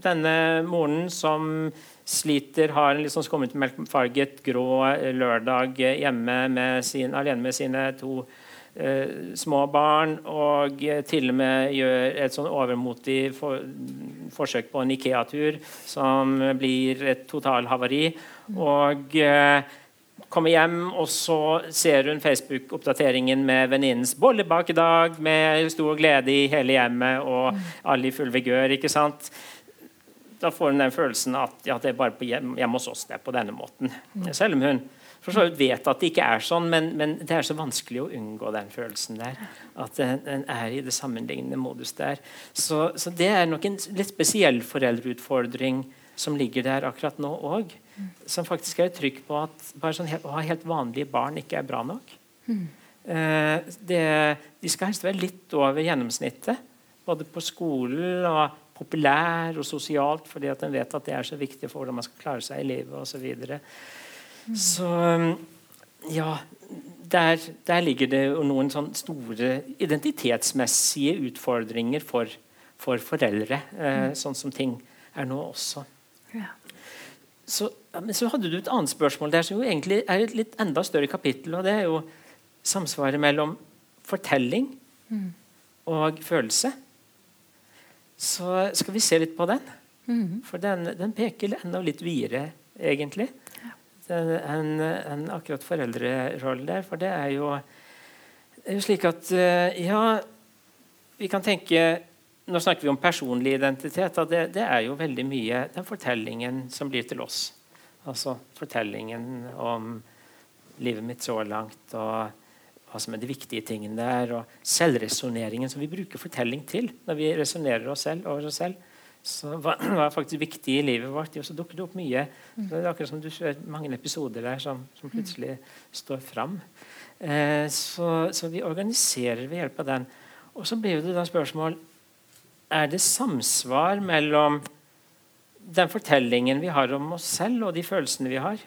denne moren som sliter, har en litt sånn skummetmelkfarget grå lørdag hjemme med sin, alene med sine to eh, små barn, og til og med gjør et sånn overmotig for, forsøk på en Ikea-tur som blir et totalhavari. Og kommer hjem, og så ser hun Facebook-oppdateringen med venninnens bollebakedag med stor glede i hele hjemmet og alle i full vigør. ikke sant? Da får hun den følelsen at ja, det er bare på hjem, hjemme hos oss det er på denne måten. Selv om hun for så vidt vet at det ikke er sånn, men, men, det er så vanskelig å unngå den følelsen der. At den, er i det sammenlignende modus der. Så, så det er nok en litt spesiell foreldreutfordring som ligger der akkurat nå òg. Som faktisk er et trykk på at bare sånn, å ha helt vanlige barn ikke er bra nok. Mm. Eh, det, de skal helst være litt over gjennomsnittet, både på skolen og populær og sosialt, fordi at en vet at det er så viktig for hvordan man skal klare seg i livet osv. Så, videre. mm. så ja der, der, ligger det noen sånn store identitetsmessige utfordringer for, for foreldre, eh, mm. sånn som ting er nå også. Ja. Så, ja, men så hadde du et annet spørsmål der som jo egentlig er et litt enda større kapittel. og Det er jo samsvaret mellom fortelling mm. og følelse. Så skal vi se litt på den. Mm. For den, den, peker enda litt videre, egentlig, enn en akkurat foreldrerollen der. For det er jo, det er jo slik at eh, Ja, vi kan tenke nå snakker vi om personlig identitet. det, det, er jo veldig mye den fortellingen som blir til oss. Altså fortellingen om livet mitt så langt, og hva som er de viktige tingene der. Og selvresonneringen som vi bruker fortelling til når vi resonnerer oss selv over oss selv. Så hva, hva er faktisk viktig i livet vårt? Og så dukker det opp mye. Så det er akkurat som du ser mange episoder der som, som plutselig står fram. Eh, så, så vi organiserer ved hjelp av den. Og så blir det da spørsmål er det samsvar mellom den fortellingen vi har om oss selv, og de følelsene vi har.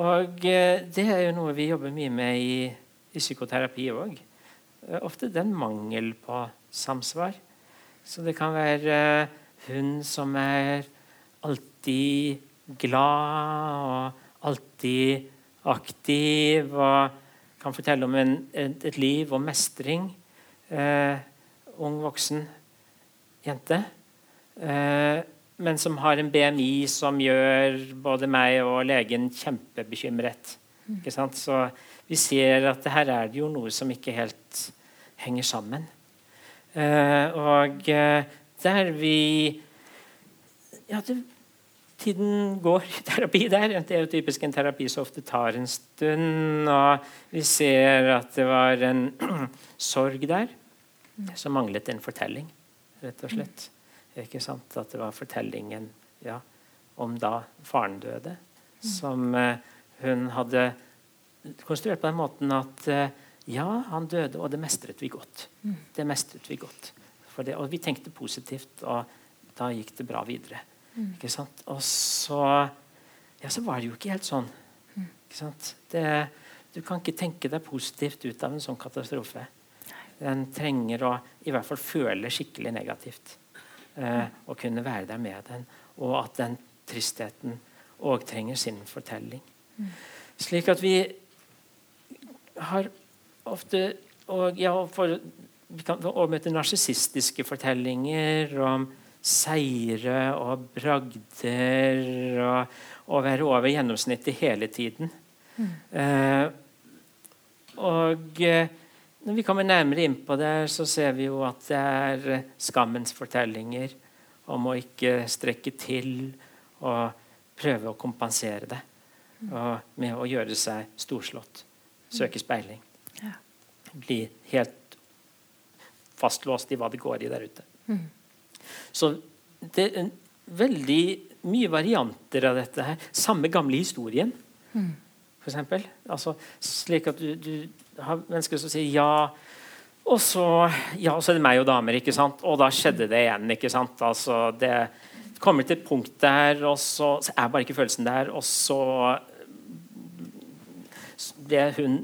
Og eh, det er jo noe vi jobber mye med i, i psykoterapi òg. Eh, ofte den mangel på samsvar. Så det kan være uh, hun som er alltid glad og alltid aktiv og kan fortelle om en, et, et, liv og mestring. Eh, ung voksen jente. Eh, men som har en BMI som gjør både meg og legen kjempebekymret. Så vi ser at her er det jo noe som ikke helt henger sammen. Eh, og eh, der vi Ja, det, tiden går i terapi der. Det er jo typisk en terapi som ofte tar en stund. Og vi ser at det var en sorg der som manglet en fortelling, rett og slett. Ikke sant? At det var fortellingen ja, om da faren døde, som uh, hun hadde konstruert på den måten at uh, ja, han døde, og det mestret vi godt. Det mestret vi godt. Det, og vi tenkte positivt, og da gikk det bra videre. Ikke sant? Og så Ja, så var det jo ikke helt sånn. Ikke sant? Det, du kan ikke tenke deg positivt ut av en sånn katastrofe. Den trenger å i hvert fall føle skikkelig negativt. Eh, og kunne være der med den. Og at den tristheten òg trenger sin fortelling. Mm. Slik at vi har ofte og, ja, for, Vi kan også møte narsissistiske fortellinger om seire og bragder og, og være over gjennomsnittet hele tiden. Mm. Eh, og eh, når vi kommer nærmere inn på det, så ser vi jo at det er skammens fortellinger om å ikke strekke til og prøve å kompensere det. Mm. Med å gjøre seg storslått. Søke speiling. Bli helt fastlåst i hva det går i der ute. Mm. Så det er veldig mye varianter av dette her. Samme gamle historien, mm. f.eks. Altså, slik at du, du har mennesker som sier ja, og så, ja, så er det meg og damer, ikke sant? Og da skjedde det igjen. ikke sant? Altså, det kommer til et punkt der, og så, så er bare ikke følelsen der, og så ble hun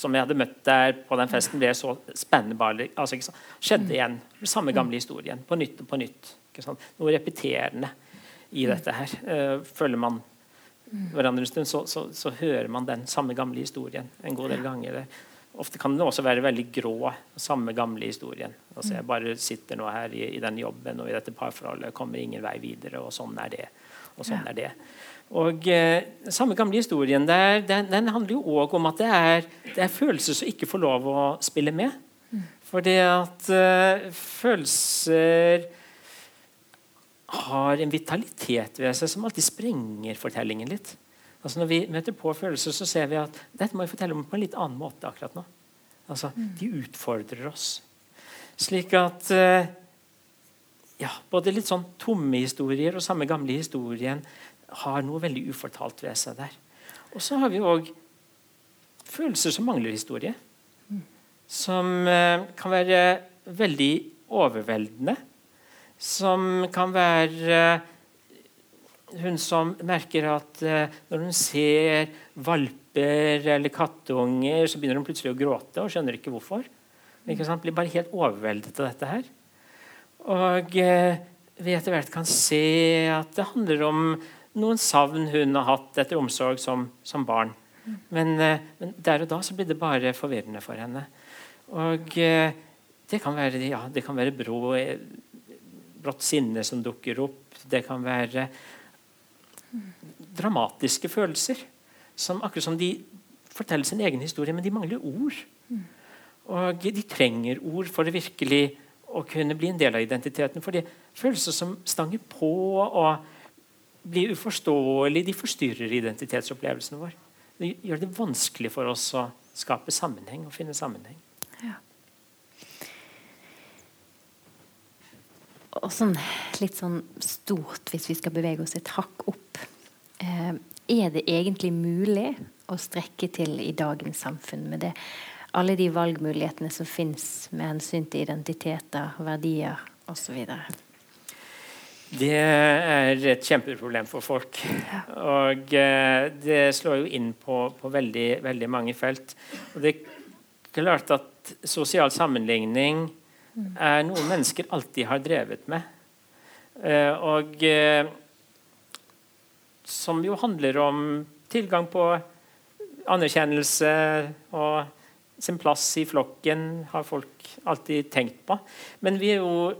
som jeg hadde møtt der på den festen, ble så spennende. Altså, Skjedde igjen. Samme gamle historien. På nytt og på nytt. Noe repeterende i dette her. Uh, følger man hverandre en stund, så, så, så, hører man den samme gamle historien en god del ganger. Ofte kan den også være veldig grå, samme gamle historien. Altså, jeg bare sitter nå her i, i den jobben og i dette parforholdet, kommer ingen vei videre, og sånn er det. Og sånn er det. Og eh, Samme gamle historien der, den, den handler jo òg om at det er, det er, følelser som ikke får lov å spille med. Mm. Fordi at eh, følelser har en vitalitet ved seg som alltid sprenger fortellingen litt. Altså Når vi møter på følelser, så ser vi at dette må vi fortelle om på en litt annen måte akkurat nå. Altså, mm. De utfordrer oss. Slik at eh, ja, både litt sånn tomme historier og samme gamle historien har noe veldig ufortalt ved seg der. Og så har vi òg følelser som mangler historie. Som eh, kan være veldig overveldende. Som kan være eh, hun som merker at eh, når hun ser valper eller kattunger, så begynner hun plutselig å gråte og skjønner ikke hvorfor. Ikke Blir bare helt overveldet av dette her. Og eh, vi etter hvert kan se at det handler om noen savn hun har hatt etter omsorg som, som barn. Men, men, der og da så blir det bare forvirrende for henne. Og det kan være, ja, det kan være brå, brått sinne som dukker opp. Det kan være dramatiske følelser. Som, akkurat som de forteller sin egen historie, men de mangler ord. Og de trenger ord for å virkelig å kunne bli en del av identiteten. For det følelser som stanger på og blir uforståelig, de forstyrrer identitetsopplevelsen vår. Det gjør det vanskelig for oss å skape sammenheng og finne sammenheng. Ja. Og sånn, litt sånn stort, hvis vi skal bevege oss et hakk opp eh, Er det egentlig mulig å strekke til i dagens samfunn med det, alle de valgmulighetene som fins med hensyn til identiteter, verdier osv.? Det er et kjempeproblem for folk. Og eh, det slår jo inn på, på veldig, veldig, mange felt. Og det er klart at sosial sammenligning er noe mennesker alltid har drevet med. Eh, og eh, som jo handler om tilgang på anerkjennelse og sin plass i flokken, har folk alltid tenkt på. Men vi er jo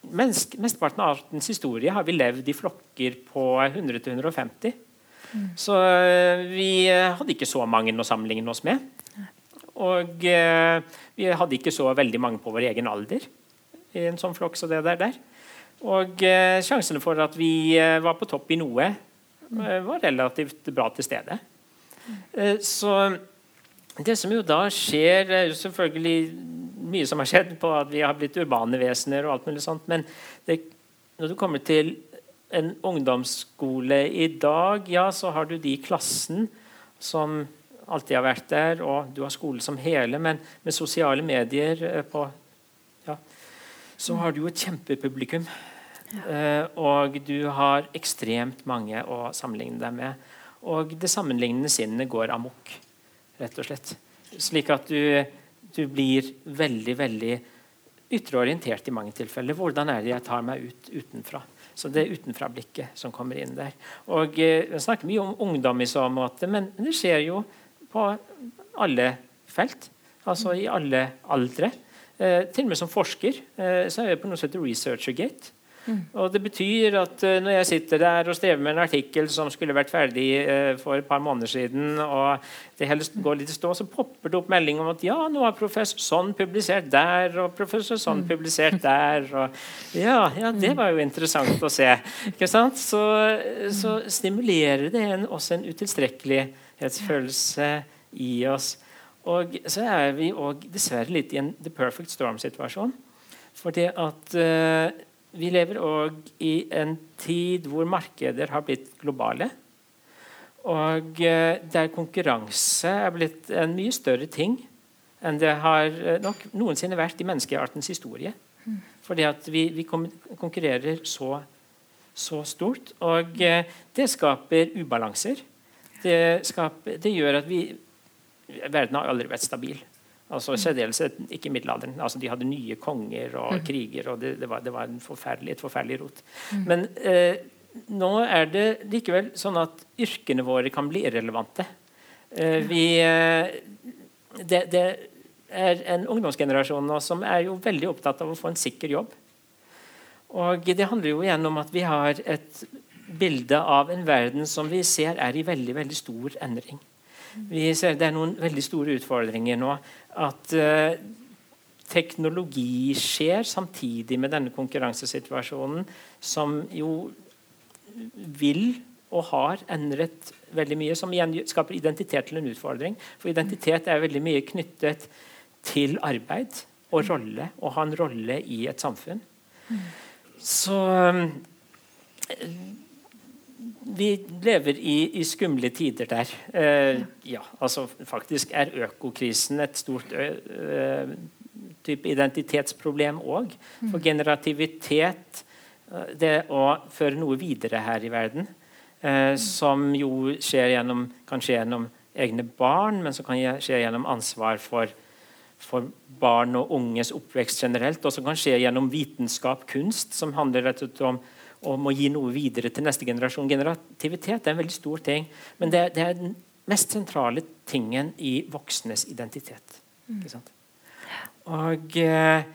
Mesteparten av artens historie har vi levd i flokker på 100-150. Mm. Så uh, vi hadde ikke så mange å sammenligne oss med. Og eh, vi hadde ikke så veldig mange på vår egen alder i en sånn flokk Så det der. der. Og eh, sjansene for at vi var på topp i noe, var relativt bra til stede. så det som jo da skjer, er jo selvfølgelig mye som har skjedd på at vi har blitt urbane vesener og alt mulig sånt, men det, når du kommer til en ungdomsskole i dag, ja, så har du de i klassen som alltid har vært der, og du har skole som hele, men med sosiale medier eh, på ja, Så har du jo et kjempepublikum. Ja. Uh, og du har ekstremt mange å sammenligne deg med. Og det sammenlignende sinnet går amok, rett og slett. Slik at du du blir veldig veldig ytre orientert i mange tilfeller. Hvordan er det jeg tar meg ut utenfra? Så det er utenfra-blikket som kommer inn der. Og eh, Vi snakker mye om ungdom i så måte, men det skjer jo på alle felt. Altså i alle aldre. Eh, til og med som forsker eh, så er jeg på noe som heter Researchergate. Mm. Og Det betyr at uh, når jeg sitter der og strever med en artikkel som skulle vært ferdig uh, for et par måneder siden, og det helst går litt i stå, så popper det opp melding om at ja, nå har professor sånn publisert der, og professor sånn mm. publisert der. Og, ja, ja, det var jo interessant å se. Så, så stimulerer det en, også en utilstrekkelighetsfølelse i oss. Og så er vi òg dessverre litt i en the perfect storm-situasjon. Fordi at uh, vi lever òg i en tid hvor markeder har blitt globale. Og uh, der konkurranse er blitt en mye større ting enn det har eh, nok noensinne vært i menneskeartens historie. Fordi at vi, vi konkurrerer så, så, stort. Og uh, det skaper ubalanser. Det, skaper, det gjør at vi Verden har aldri vært stabil. Altså særdeleshet ikke i middelalderen. Altså, de hadde nye konger og mm. kriger, og det, det, var, det var forferdelig, et forferdelig rot. Mm. Men eh, nå er det likevel sånn at yrkene våre kan bli irrelevante. Eh, vi, eh, det, det, er en ungdomsgenerasjon nå som er jo veldig opptatt av å få en sikker jobb. Og det handler jo igjen om at vi har et bilde av en verden som vi ser er i veldig, veldig stor endring. Vi ser Det er noen veldig store utfordringer nå at uh, teknologi skjer samtidig med denne konkurransesituasjonen, som jo vil og har endret veldig mye, som igjen skaper identitet til en utfordring. For identitet er veldig mye knyttet til arbeid og rolle, og ha en rolle i et samfunn. Så vi lever i, i, skumle tider der. Eh, ja, altså Faktisk er økokrisen et stort eh, type identitetsproblem òg. For mm. generativitet, det å føre noe videre her i verden, eh, som jo skjer gjennom, kan skje gjennom egne barn, men som kan skje gjennom ansvar for, for barn og unges oppvekst generelt, og som kan skje gjennom vitenskap, kunst, som handler rett og slett om om å gi noe videre til neste generasjon. Generativitet er en veldig stor ting, men det, det er den mest sentrale tingen i voksnes identitet. Mm. Og eh,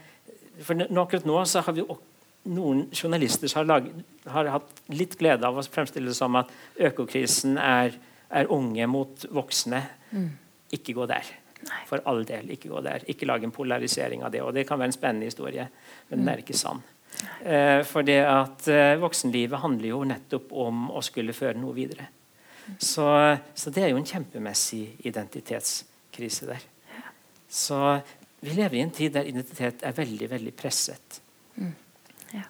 for Akkurat nå så har vi noen journalister som har, laget, har, hatt litt glede av å fremstille det som at økokrisen er, er unge mot voksne. Mm. Ikke gå der. For all del, ikke gå der. Ikke lag en polarisering av det. og Det kan være en spennende historie, men den er ikke sann. Eh, for det at eh, voksenlivet handler jo nettopp om å skulle føre noe videre. Så, så det er jo en kjempemessig identitetskrise der. Så vi lever i en tid der identitet er veldig, veldig presset. Mm. Ja.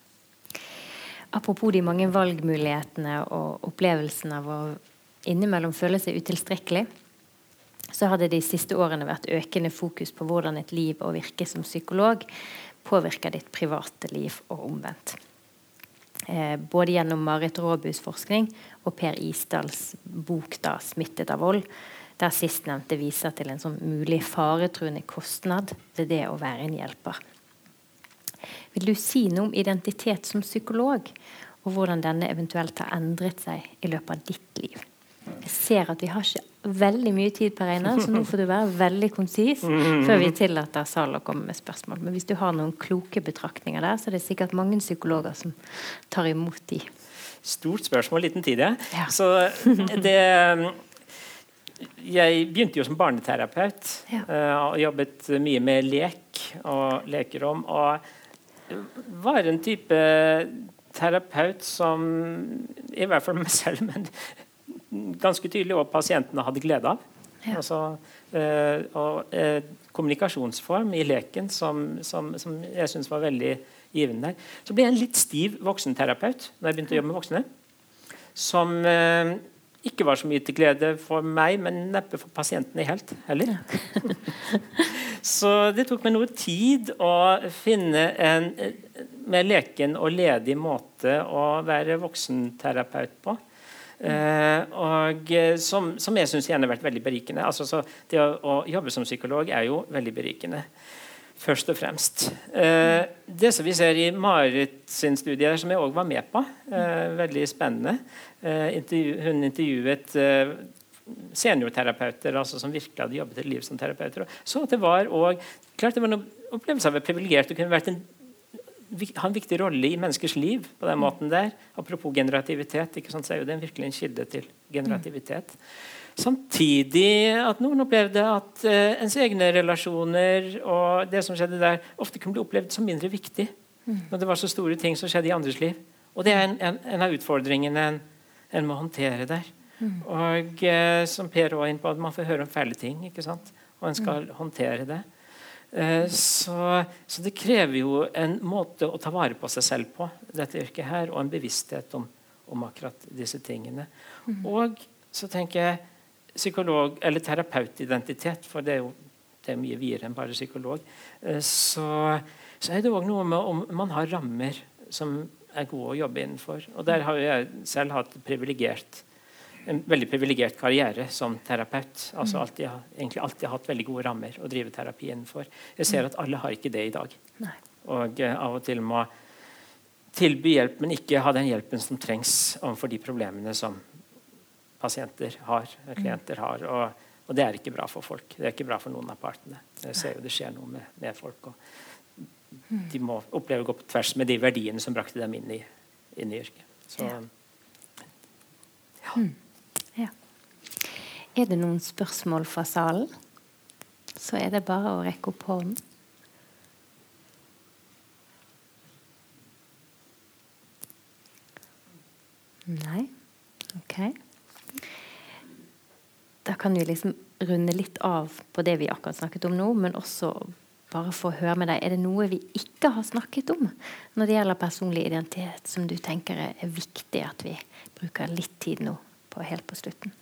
Apropos de mange valgmulighetene og opplevelsen av å innimellom føle seg utilstrekkelig, så har det de siste årene vært økende fokus på hvordan et liv og virke som psykolog påvirker ditt private liv og omvendt. Eh, både gjennom Marit Råbus forskning og Per Isdals bok da, 'Smittet av vold', der sistnevnte viser til en sånn mulig faretruende kostnad ved det å være en hjelper. Vil du si noe om identitet som psykolog, og hvordan denne eventuelt har endret seg i løpet av ditt liv? Jeg ser at vi har ikke veldig mye tid per Einar, så nå får du være veldig konsis før vi tillater Sal å komme med spørsmål. Men hvis du har noen kloke betraktninger der, så er det sikkert mange psykologer som tar imot de. Stort spørsmål, liten tid, ja. Ja. Så det Jeg begynte jo som barneterapeut Ja. eh, og jobbet mye med lek og lekerom. Og var en type terapeut som i hvert fall meg selv, men ganske tydelig og pasientene hadde glede av. Ja. Altså, eh, og eh, kommunikasjonsform i leken som, som, som jeg syns var veldig givende. der. Så ble jeg en litt stiv voksenterapeut når jeg begynte å jobbe med voksne. Som eh, ikke var så mye til glede for meg, men neppe for pasientene helt heller. så det tok meg noe tid å finne en mer leken og ledig måte å være voksenterapeut på. Eh, og eh, som, som jeg syns har vært veldig berikende. Altså, så det å, å jobbe som psykolog er jo veldig berikende. Først og fremst. Eh, det som vi ser i Marit sin studie, som jeg òg var med på, eh, veldig spennende intervju, Hun intervjuet seniorterapeuter altså som virkelig hadde jobbet et liv som terapeuter. og Så at det var og, klart det var noen opplevelse av å være privilegert å kunne vært en ha en viktig rolle i menneskers liv på den måten der. Apropos generativitet, ikke sant, så er jo det virkelig en kilde til generativitet. Samtidig at noen opplevde at uh, ens egne relasjoner og det som skjedde der, ofte kunne bli opplevd som mindre viktig når det var så store ting som skjedde i andres liv. Og det er en, en, en av utfordringene en, en må håndtere der. Og uh, som Per var inne på, at man får høre om fæle ting, ikke sant? og en skal håndtere det. Eh, Så, så det krever jo en måte å ta vare på seg selv på, dette yrket her, og en bevissthet om, om akkurat disse tingene. Og så tenker jeg psykolog- eller terapeutidentitet, for det er jo det er mye videre enn bare psykolog, eh, så, så er det òg noe med om man har rammer som er gode å jobbe innenfor. Og der har jeg selv hatt privilegert en veldig privilegert karriere som terapeut. altså alltid, egentlig alltid hatt veldig gode rammer å drive terapi innenfor. Jeg ser at alle har ikke det i dag. Nei. Og uh, av og til må tilby hjelp, men ikke ha den hjelpen som trengs overfor de problemene som pasienter har, eh, klienter har. Og, og det er ikke bra for folk. Det er ikke bra for noen av partene. Jeg ser jo det skjer noe med, med folk. og De må oppleve å gå på tvers med de verdiene som brakte dem inn i, inn i yrket. Så. Ja. Er det noen spørsmål fra salen, så er det bare å rekke opp hånden. Nei? Ok. Da kan vi liksom runde litt av på det vi akkurat snakket om nå, men også bare få høre med deg. Er det noe vi ikke har snakket om når det gjelder personlig identitet, som du tenker er viktig at vi bruker litt tid nå på helt på slutten?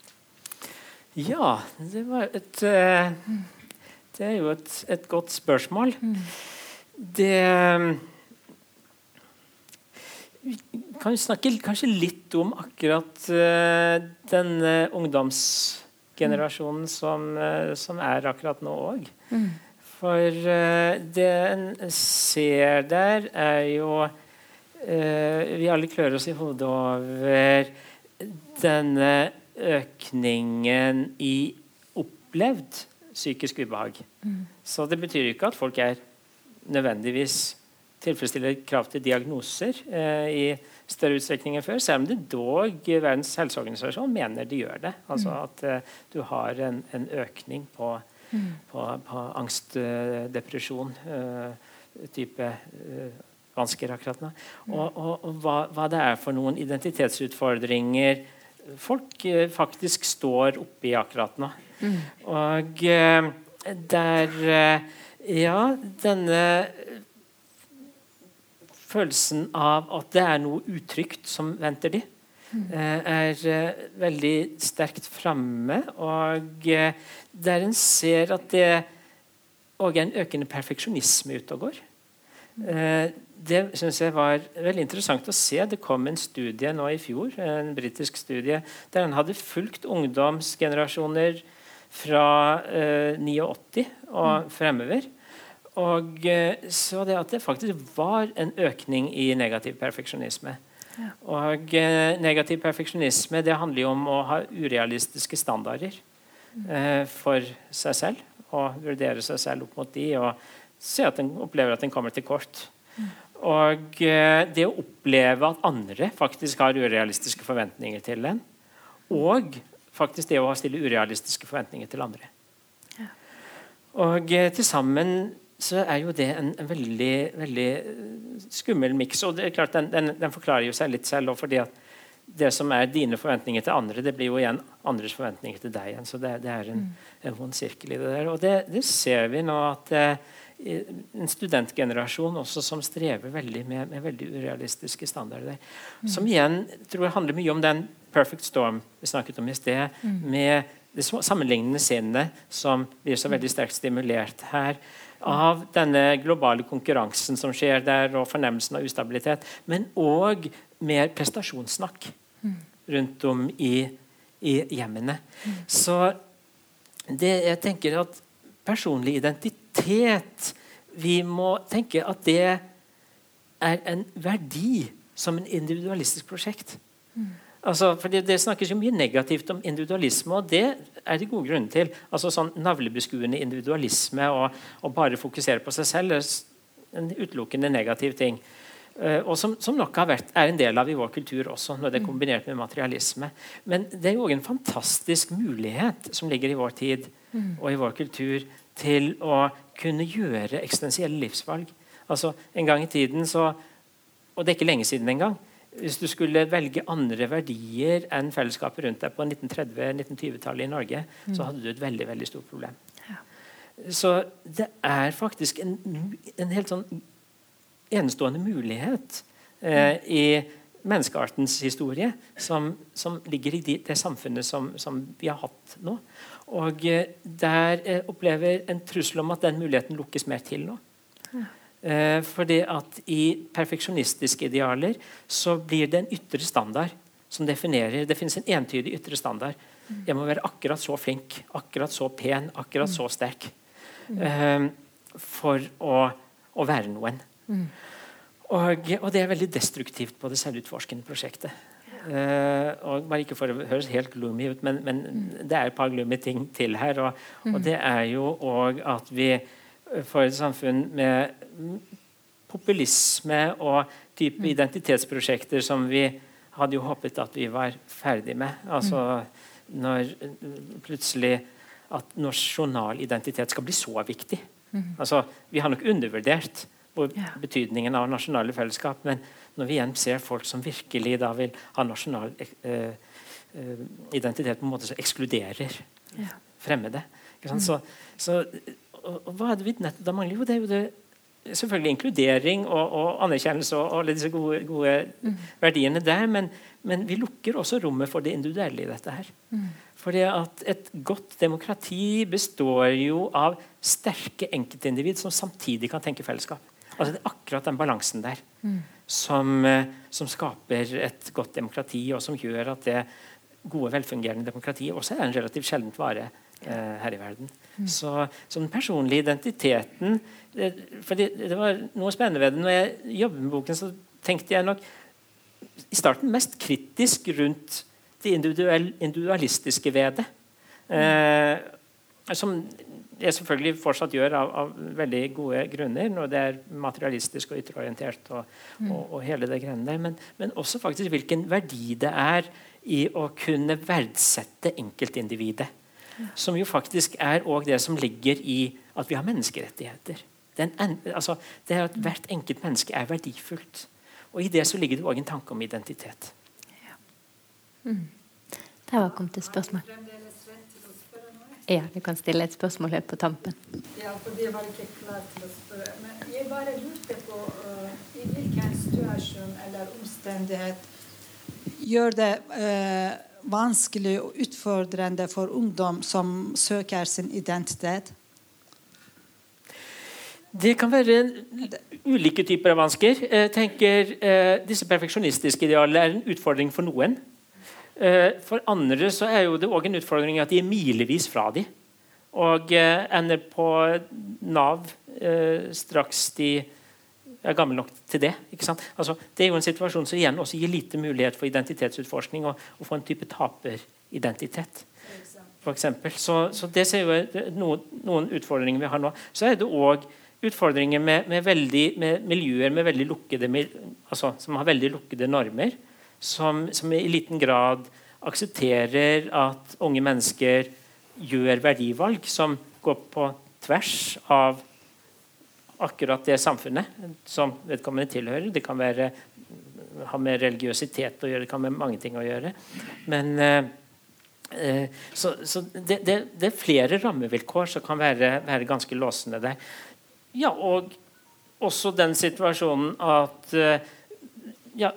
Ja, det var et eh, Det er jo et, et godt spørsmål. Det Vi kan jo snakke kanskje litt om akkurat uh, denne ungdomsgenerasjonen som, eh, som er akkurat nå òg. For det en ser der, er jo Vi alle klør oss i hodet over denne økningen i opplevd psykisk ubehag. Så det betyr ikke at folk er nødvendigvis tilfredsstiller krav til diagnoser eh, i større utstrekning enn før, selv om det dog Verdens helseorganisasjon mener de gjør det. Altså at eh, du har en, en økning på, på, på angst, eh, depresjon, eh, type eh, vansker akkurat nå. Og, og, og hva, hva det er for noen identitetsutfordringer folk eh, faktisk står oppi akkurat nå. Og eh, der eh, Ja, denne følelsen av at det er noe utrygt som venter de, eh, er veldig sterkt framme. Og der en ser at det òg er en økende perfeksjonisme ute og går. Det synes jeg var veldig interessant å se. Det kom en studie nå i fjor, en britisk studie, der en hadde fulgt ungdomsgenerasjoner fra eh, 89 og fremover. Og eh, så det at det faktisk var en økning i negativ perfeksjonisme. Og eh, Negativ perfeksjonisme det handler jo om å ha urealistiske standarder eh, for seg selv. Og vurdere seg selv opp mot de og se at en opplever at en kommer til kort. Og eh, det å oppleve at andre faktisk har urealistiske forventninger til en, og faktisk det å stille urealistiske forventninger til andre. Ja. Og eh, til sammen så er jo det en, en veldig, veldig, skummel miks. Og det er klart den, den, den, forklarer jo seg litt selv. fordi at det som er dine forventninger til andre, det blir jo igjen andres forventninger til deg igjen. Så det, det er en, mm. en vond sirkel i det der. Og det, det ser vi nå at eh, en studentgenerasjon også som strever veldig med, med veldig urealistiske standarder. Mm. Som igjen tror jeg handler mye om den perfect storm vi snakket om i sted. Mm. med det sammenlignende sinnet som blir så veldig sterkt stimulert her av denne globale konkurransen som skjer der, og fornemmelsen av ustabilitet. Men òg mer prestasjonssnakk rundt om i, i hjemmene. Så det, jeg tenker at personlig identitet Vi må tenke at det er en verdi som en individualistisk prosjekt. Altså, for det, det, snakkes jo mye negativt om individualisme, og det er det gode grunner til. Altså sånn Navlebeskuende individualisme og, og bare fokusere på seg selv er en utelukkende negativ ting. Uh, og som, som, nok har vært, er en del av i vår kultur også, når det er kombinert med materialisme. Men det er jo en fantastisk mulighet som ligger i vår tid mm. og i vår kultur til å kunne gjøre eksistensielle livsvalg. Altså En gang i tiden så Og det er ikke lenge siden engang hvis du skulle velge andre verdier enn fellesskapet rundt deg på 1930-1920-tallet i Norge, mm. så hadde du et veldig veldig stort problem. Ja. Så det er faktisk en, en helt sånn enestående mulighet eh, mm. i menneskeartens historie som, som ligger i de, det samfunnet som, som, vi har hatt nå. Og eh, der eh, opplever en trussel om at den muligheten lukkes mer til nå. Ja. Eh, fordi at I perfeksjonistiske idealer så blir det en ytre standard som definerer Det finnes en entydig ytre standard. Jeg må være akkurat så flink, akkurat så pen, akkurat så sterk eh, for å, å, være noen. Og, og, det er veldig destruktivt på det selvutforskende prosjektet. Uh, og bare ikke for å høres helt gloomy ut, men, men det er et par gloomy ting til her. Og, og det er jo òg at vi får et samfunn med populisme og type identitetsprosjekter som vi hadde jo håpet at vi var ferdig med. Altså når plutselig at nasjonal identitet skal bli så viktig. Mm. Altså, vi har nok undervurdert betydningen av nasjonale fellesskap, men når vi igjen ser folk som virkelig da vil ha nasjonal eh, eh identitet på en måte som ekskluderer fremmede. Mm. Så, så og, hva er det vi nettopp da mangler? Jo, det er jo det, selvfølgelig inkludering og, og anerkjennelse og, alle disse gode, gode mm. verdiene der. Men, men, vi lukker også rommet for det individuelle i dette her. Mm. Fordi at Et godt demokrati består jo av sterke enkeltindivid som samtidig kan tenke fellesskap. Altså Det er akkurat den balansen der mm. Som, eh, som, skaper et godt demokrati, og som gjør at det gode, velfungerende demokratiet også er en relativt sjeldent vare eh, her i verden. Mm. Så, så, den personlige identiteten det, for det, det, var noe spennende ved det. Når jeg jobbet med boken, så tenkte jeg nok i starten mest kritisk rundt det individualistiske ved det. Eh, som jeg selvfølgelig fortsatt gjør av, av, veldig gode grunner, når det er materialistisk og ytterorientert. og, mm. og, og hele det greiene der, men, men, også faktisk hvilken verdi det er i å kunne verdsette enkeltindividet. Som jo faktisk er det som ligger i at vi har menneskerettigheter. En, altså, det er at Hvert enkelt menneske er verdifullt. Og I det så ligger det òg en tanke om identitet. Ja. Mm. Der var kommet et spørsmål. Ja, du kan stille et spørsmål helt på tampen. Ja, for jeg var ikke klar til å spørre. Men jeg bare lurte på uh, i hvilken situasjon eller omstendighet gjør det uh, vanskelig og utfordrende for ungdom som søker sin identitet? Det kan være ulike typer av vansker. Jeg tenker eh, Disse perfeksjonistiske idealene er en utfordring for noen. Eh, for andre så er jo det òg en utfordring at de er milevis fra dem. Og eh, ender på Nav straks de er gammel nok til det. Altså, det er jo en situasjon som igjen også gir lite mulighet for identitetsutforskning og, og få en type taperidentitet. For eksempel. så, så det ser jo noen, noen, utfordringer vi har nå. Så er det òg utfordringer med, med, veldig, med, miljøer med veldig lukkede, altså, som har veldig lukkede normer. Som, som i liten grad aksepterer at unge mennesker gjør verdivalg som går på tvers av akkurat det samfunnet som vedkommende tilhører. Det kan være, ha med religiøsitet å gjøre, det kan ha med mange ting å gjøre. Men eh, eh, Så, så det, det, det, er flere rammevilkår som kan være, være, ganske låsende der. Ja, og også den situasjonen at eh, ja,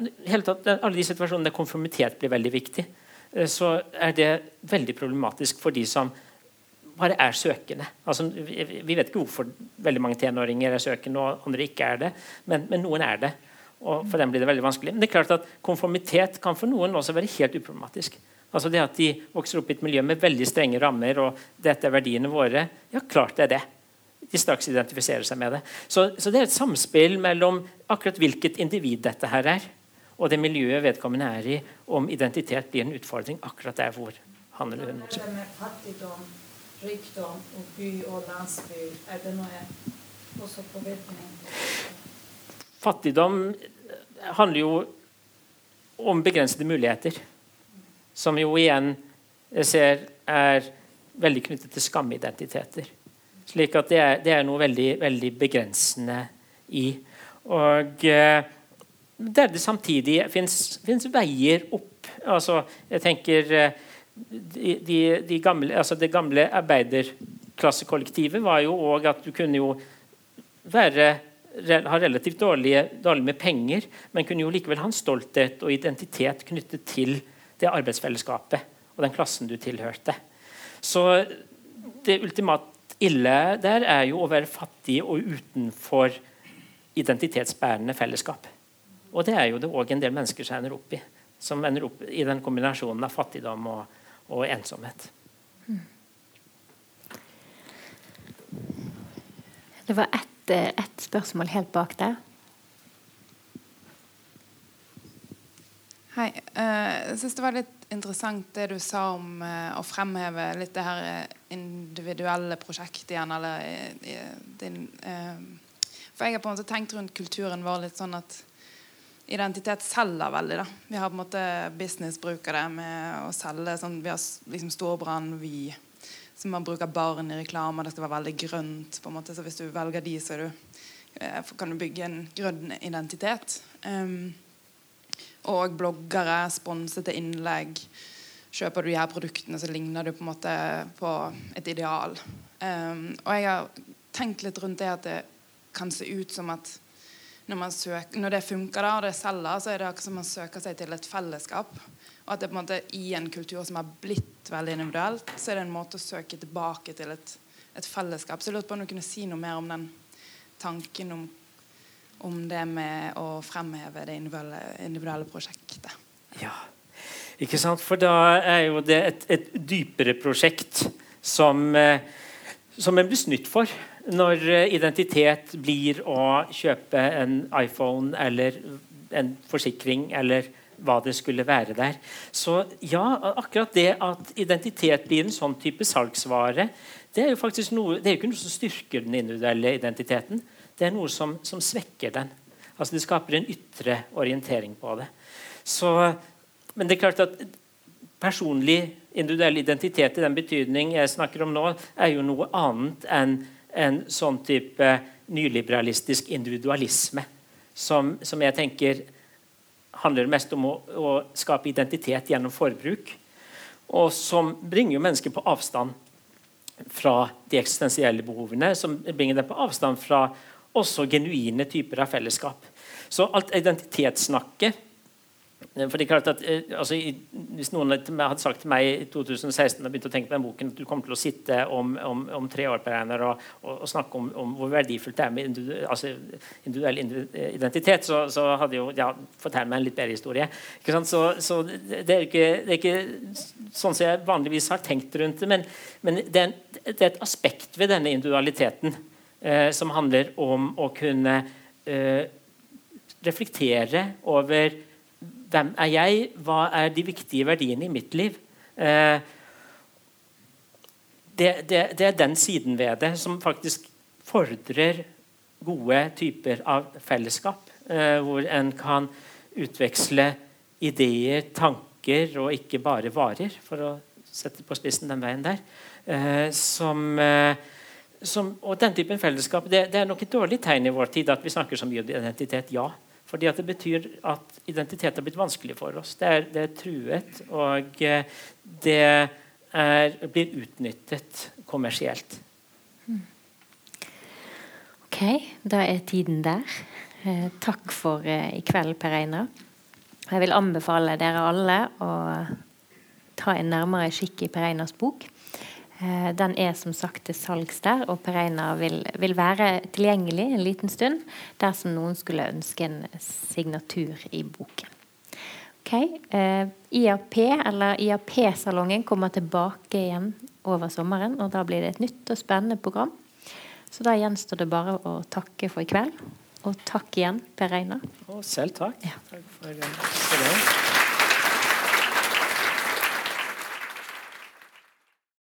tatt, Alle de situasjonene der konformitet blir veldig viktig, eh, så er det veldig problematisk for de som bare er søkende. Altså, vi vet ikke hvorfor veldig mange tenåringer er søkende og andre ikke er det, men, men, noen er det. Og For dem blir det veldig vanskelig. Men det er klart at konformitet kan for noen også være helt uproblematisk. Altså det At de vokser opp i et miljø med veldig strenge rammer, og dette er verdiene våre. Ja, klart det er det. De straks identifiserer seg med det. Så, så det er et samspill mellom akkurat hvilket individ dette her er, og det miljøet vedkommende er i, om identitet blir en utfordring akkurat der hvor han eller hun vokser opp rikdom og by og landsby? Er det noe også påvirkning? Fattigdom handler jo om begrensede muligheter. Som jo igjen jeg ser er veldig knyttet til skamidentiteter. Slik at det er, det er noe veldig, veldig, begrensende i. Og eh, der det samtidig fins veier opp. Altså, jeg tenker de, de, de, gamle, altså det gamle arbeiderklassekollektivet var jo òg at du kunne jo være, ha relativt dårlig, dårlig, med penger, men kunne jo likevel ha en stolthet og identitet knyttet til det arbeidsfellesskapet og den klassen du tilhørte. Så det ultimat ille der er jo å være fattig og utenfor identitetsbærende fellesskap. Og det er jo det òg en del mennesker som ender opp i. Som ender opp i den kombinasjonen av fattigdom og, og ensomhet. Det var ett, et spørsmål helt bak der. Hei. Eh, jeg syns det var litt interessant det du sa om uh, å fremheve litt det her individuelle prosjekt igjen. Eller din uh, For jeg har på en måte tenkt rundt kulturen vår litt sånn at identitet selger veldig. da. Vi har på en måte business bruker det med å selge. Sånn, vi har liksom Storbrann, Vy, som man bruker barn i reklame. Det skal være veldig grønt. på en måte, så Hvis du velger de, så du, eh, kan du bygge en grønn identitet. Um, og bloggere, sponsete innlegg. Kjøper du de her produktene, så ligner du på en måte på et ideal. Um, og jeg har tenkt litt rundt det at det kan se ut som at når, søker, når det funker da, og det selger, så er det akkurat som man søker seg til et fellesskap. Og at det på en måte i en kultur som har blitt veldig individuelt, så er det en måte å søke tilbake til et, et fellesskap. Så jeg lurte på om du kunne si noe mer om den tanken om, om det med å fremheve det individuelle, individuelle prosjektet. Ja, ikke sant? For da er jo det et, et dypere prosjekt som, eh, som en blir snytt for når eh, identitet blir å kjøpe en iPhone eller en forsikring eller hva det skulle være der. Så ja, akkurat det at identitet blir en sånn type salgsvare, det er jo faktisk noe, det er jo ikke noe som styrker den individuelle identiteten. Det er noe som, som svekker den. Altså Det skaper en ytre orientering på det. Så, men det er klart at personlig individuell identitet i den betydning jeg snakker om nå, er jo noe annet enn en sånn type nyliberalistisk individualisme som, som jeg tenker handler mest om å, å, skape identitet gjennom forbruk, og som bringer jo mennesker på avstand fra de eksistensielle behovene, som bringer dem på avstand fra også genuine typer av fellesskap. Så alt identitetssnakket for det er klart at eh, altså, Hvis noen hadde sagt til meg i 2016 og begynte å tenke på den boken at du kommer til å sitte om, om, om tre år Pereiner, og, og, og, snakke om, om, hvor verdifullt det er med individuell, altså, individuell identitet, så, så hadde jo ja, Fortell meg en litt bedre historie. Så, så det, er ikke, det, er ikke, sånn som jeg vanligvis har tenkt rundt det, men, men det, er det, er et aspekt ved denne individualiteten eh, som handler om å kunne eh, reflektere over hvem er jeg, hva er de viktige verdiene i mitt liv. Eh, det, det, det, er den siden ved det som faktisk fordrer gode typer av fellesskap. Eh, hvor en kan utveksle ideer, tanker og ikke bare varer, for å sette på spissen den veien der. Eh, som, som, og den typen fellesskap det, det, er nok et dårlig tegn i vår tid at vi snakker så mye om identitet. Ja. Fordi at det betyr at identitet har blitt vanskelig for oss. Det er, det er truet, og eh, det er, blir utnyttet kommersielt. Ok, da er tiden der. Eh, takk for eh, i kveld, Per Einar. Jeg vil anbefale dere alle å ta en nærmere kikk i Per Einars bok. Eh, den er som sagt til salgs der, og Pereina vil, vil, være tilgjengelig en liten stund dersom noen skulle ønske en signatur i boken. Okay. Eh, IAP, eller IAP-salongen, kommer tilbake igjen over sommeren. og Da blir det et nytt og spennende program. Så da gjenstår det bare å takke for i kveld. Og takk igjen, Per Einar. selv takk. Ja. takk for, det.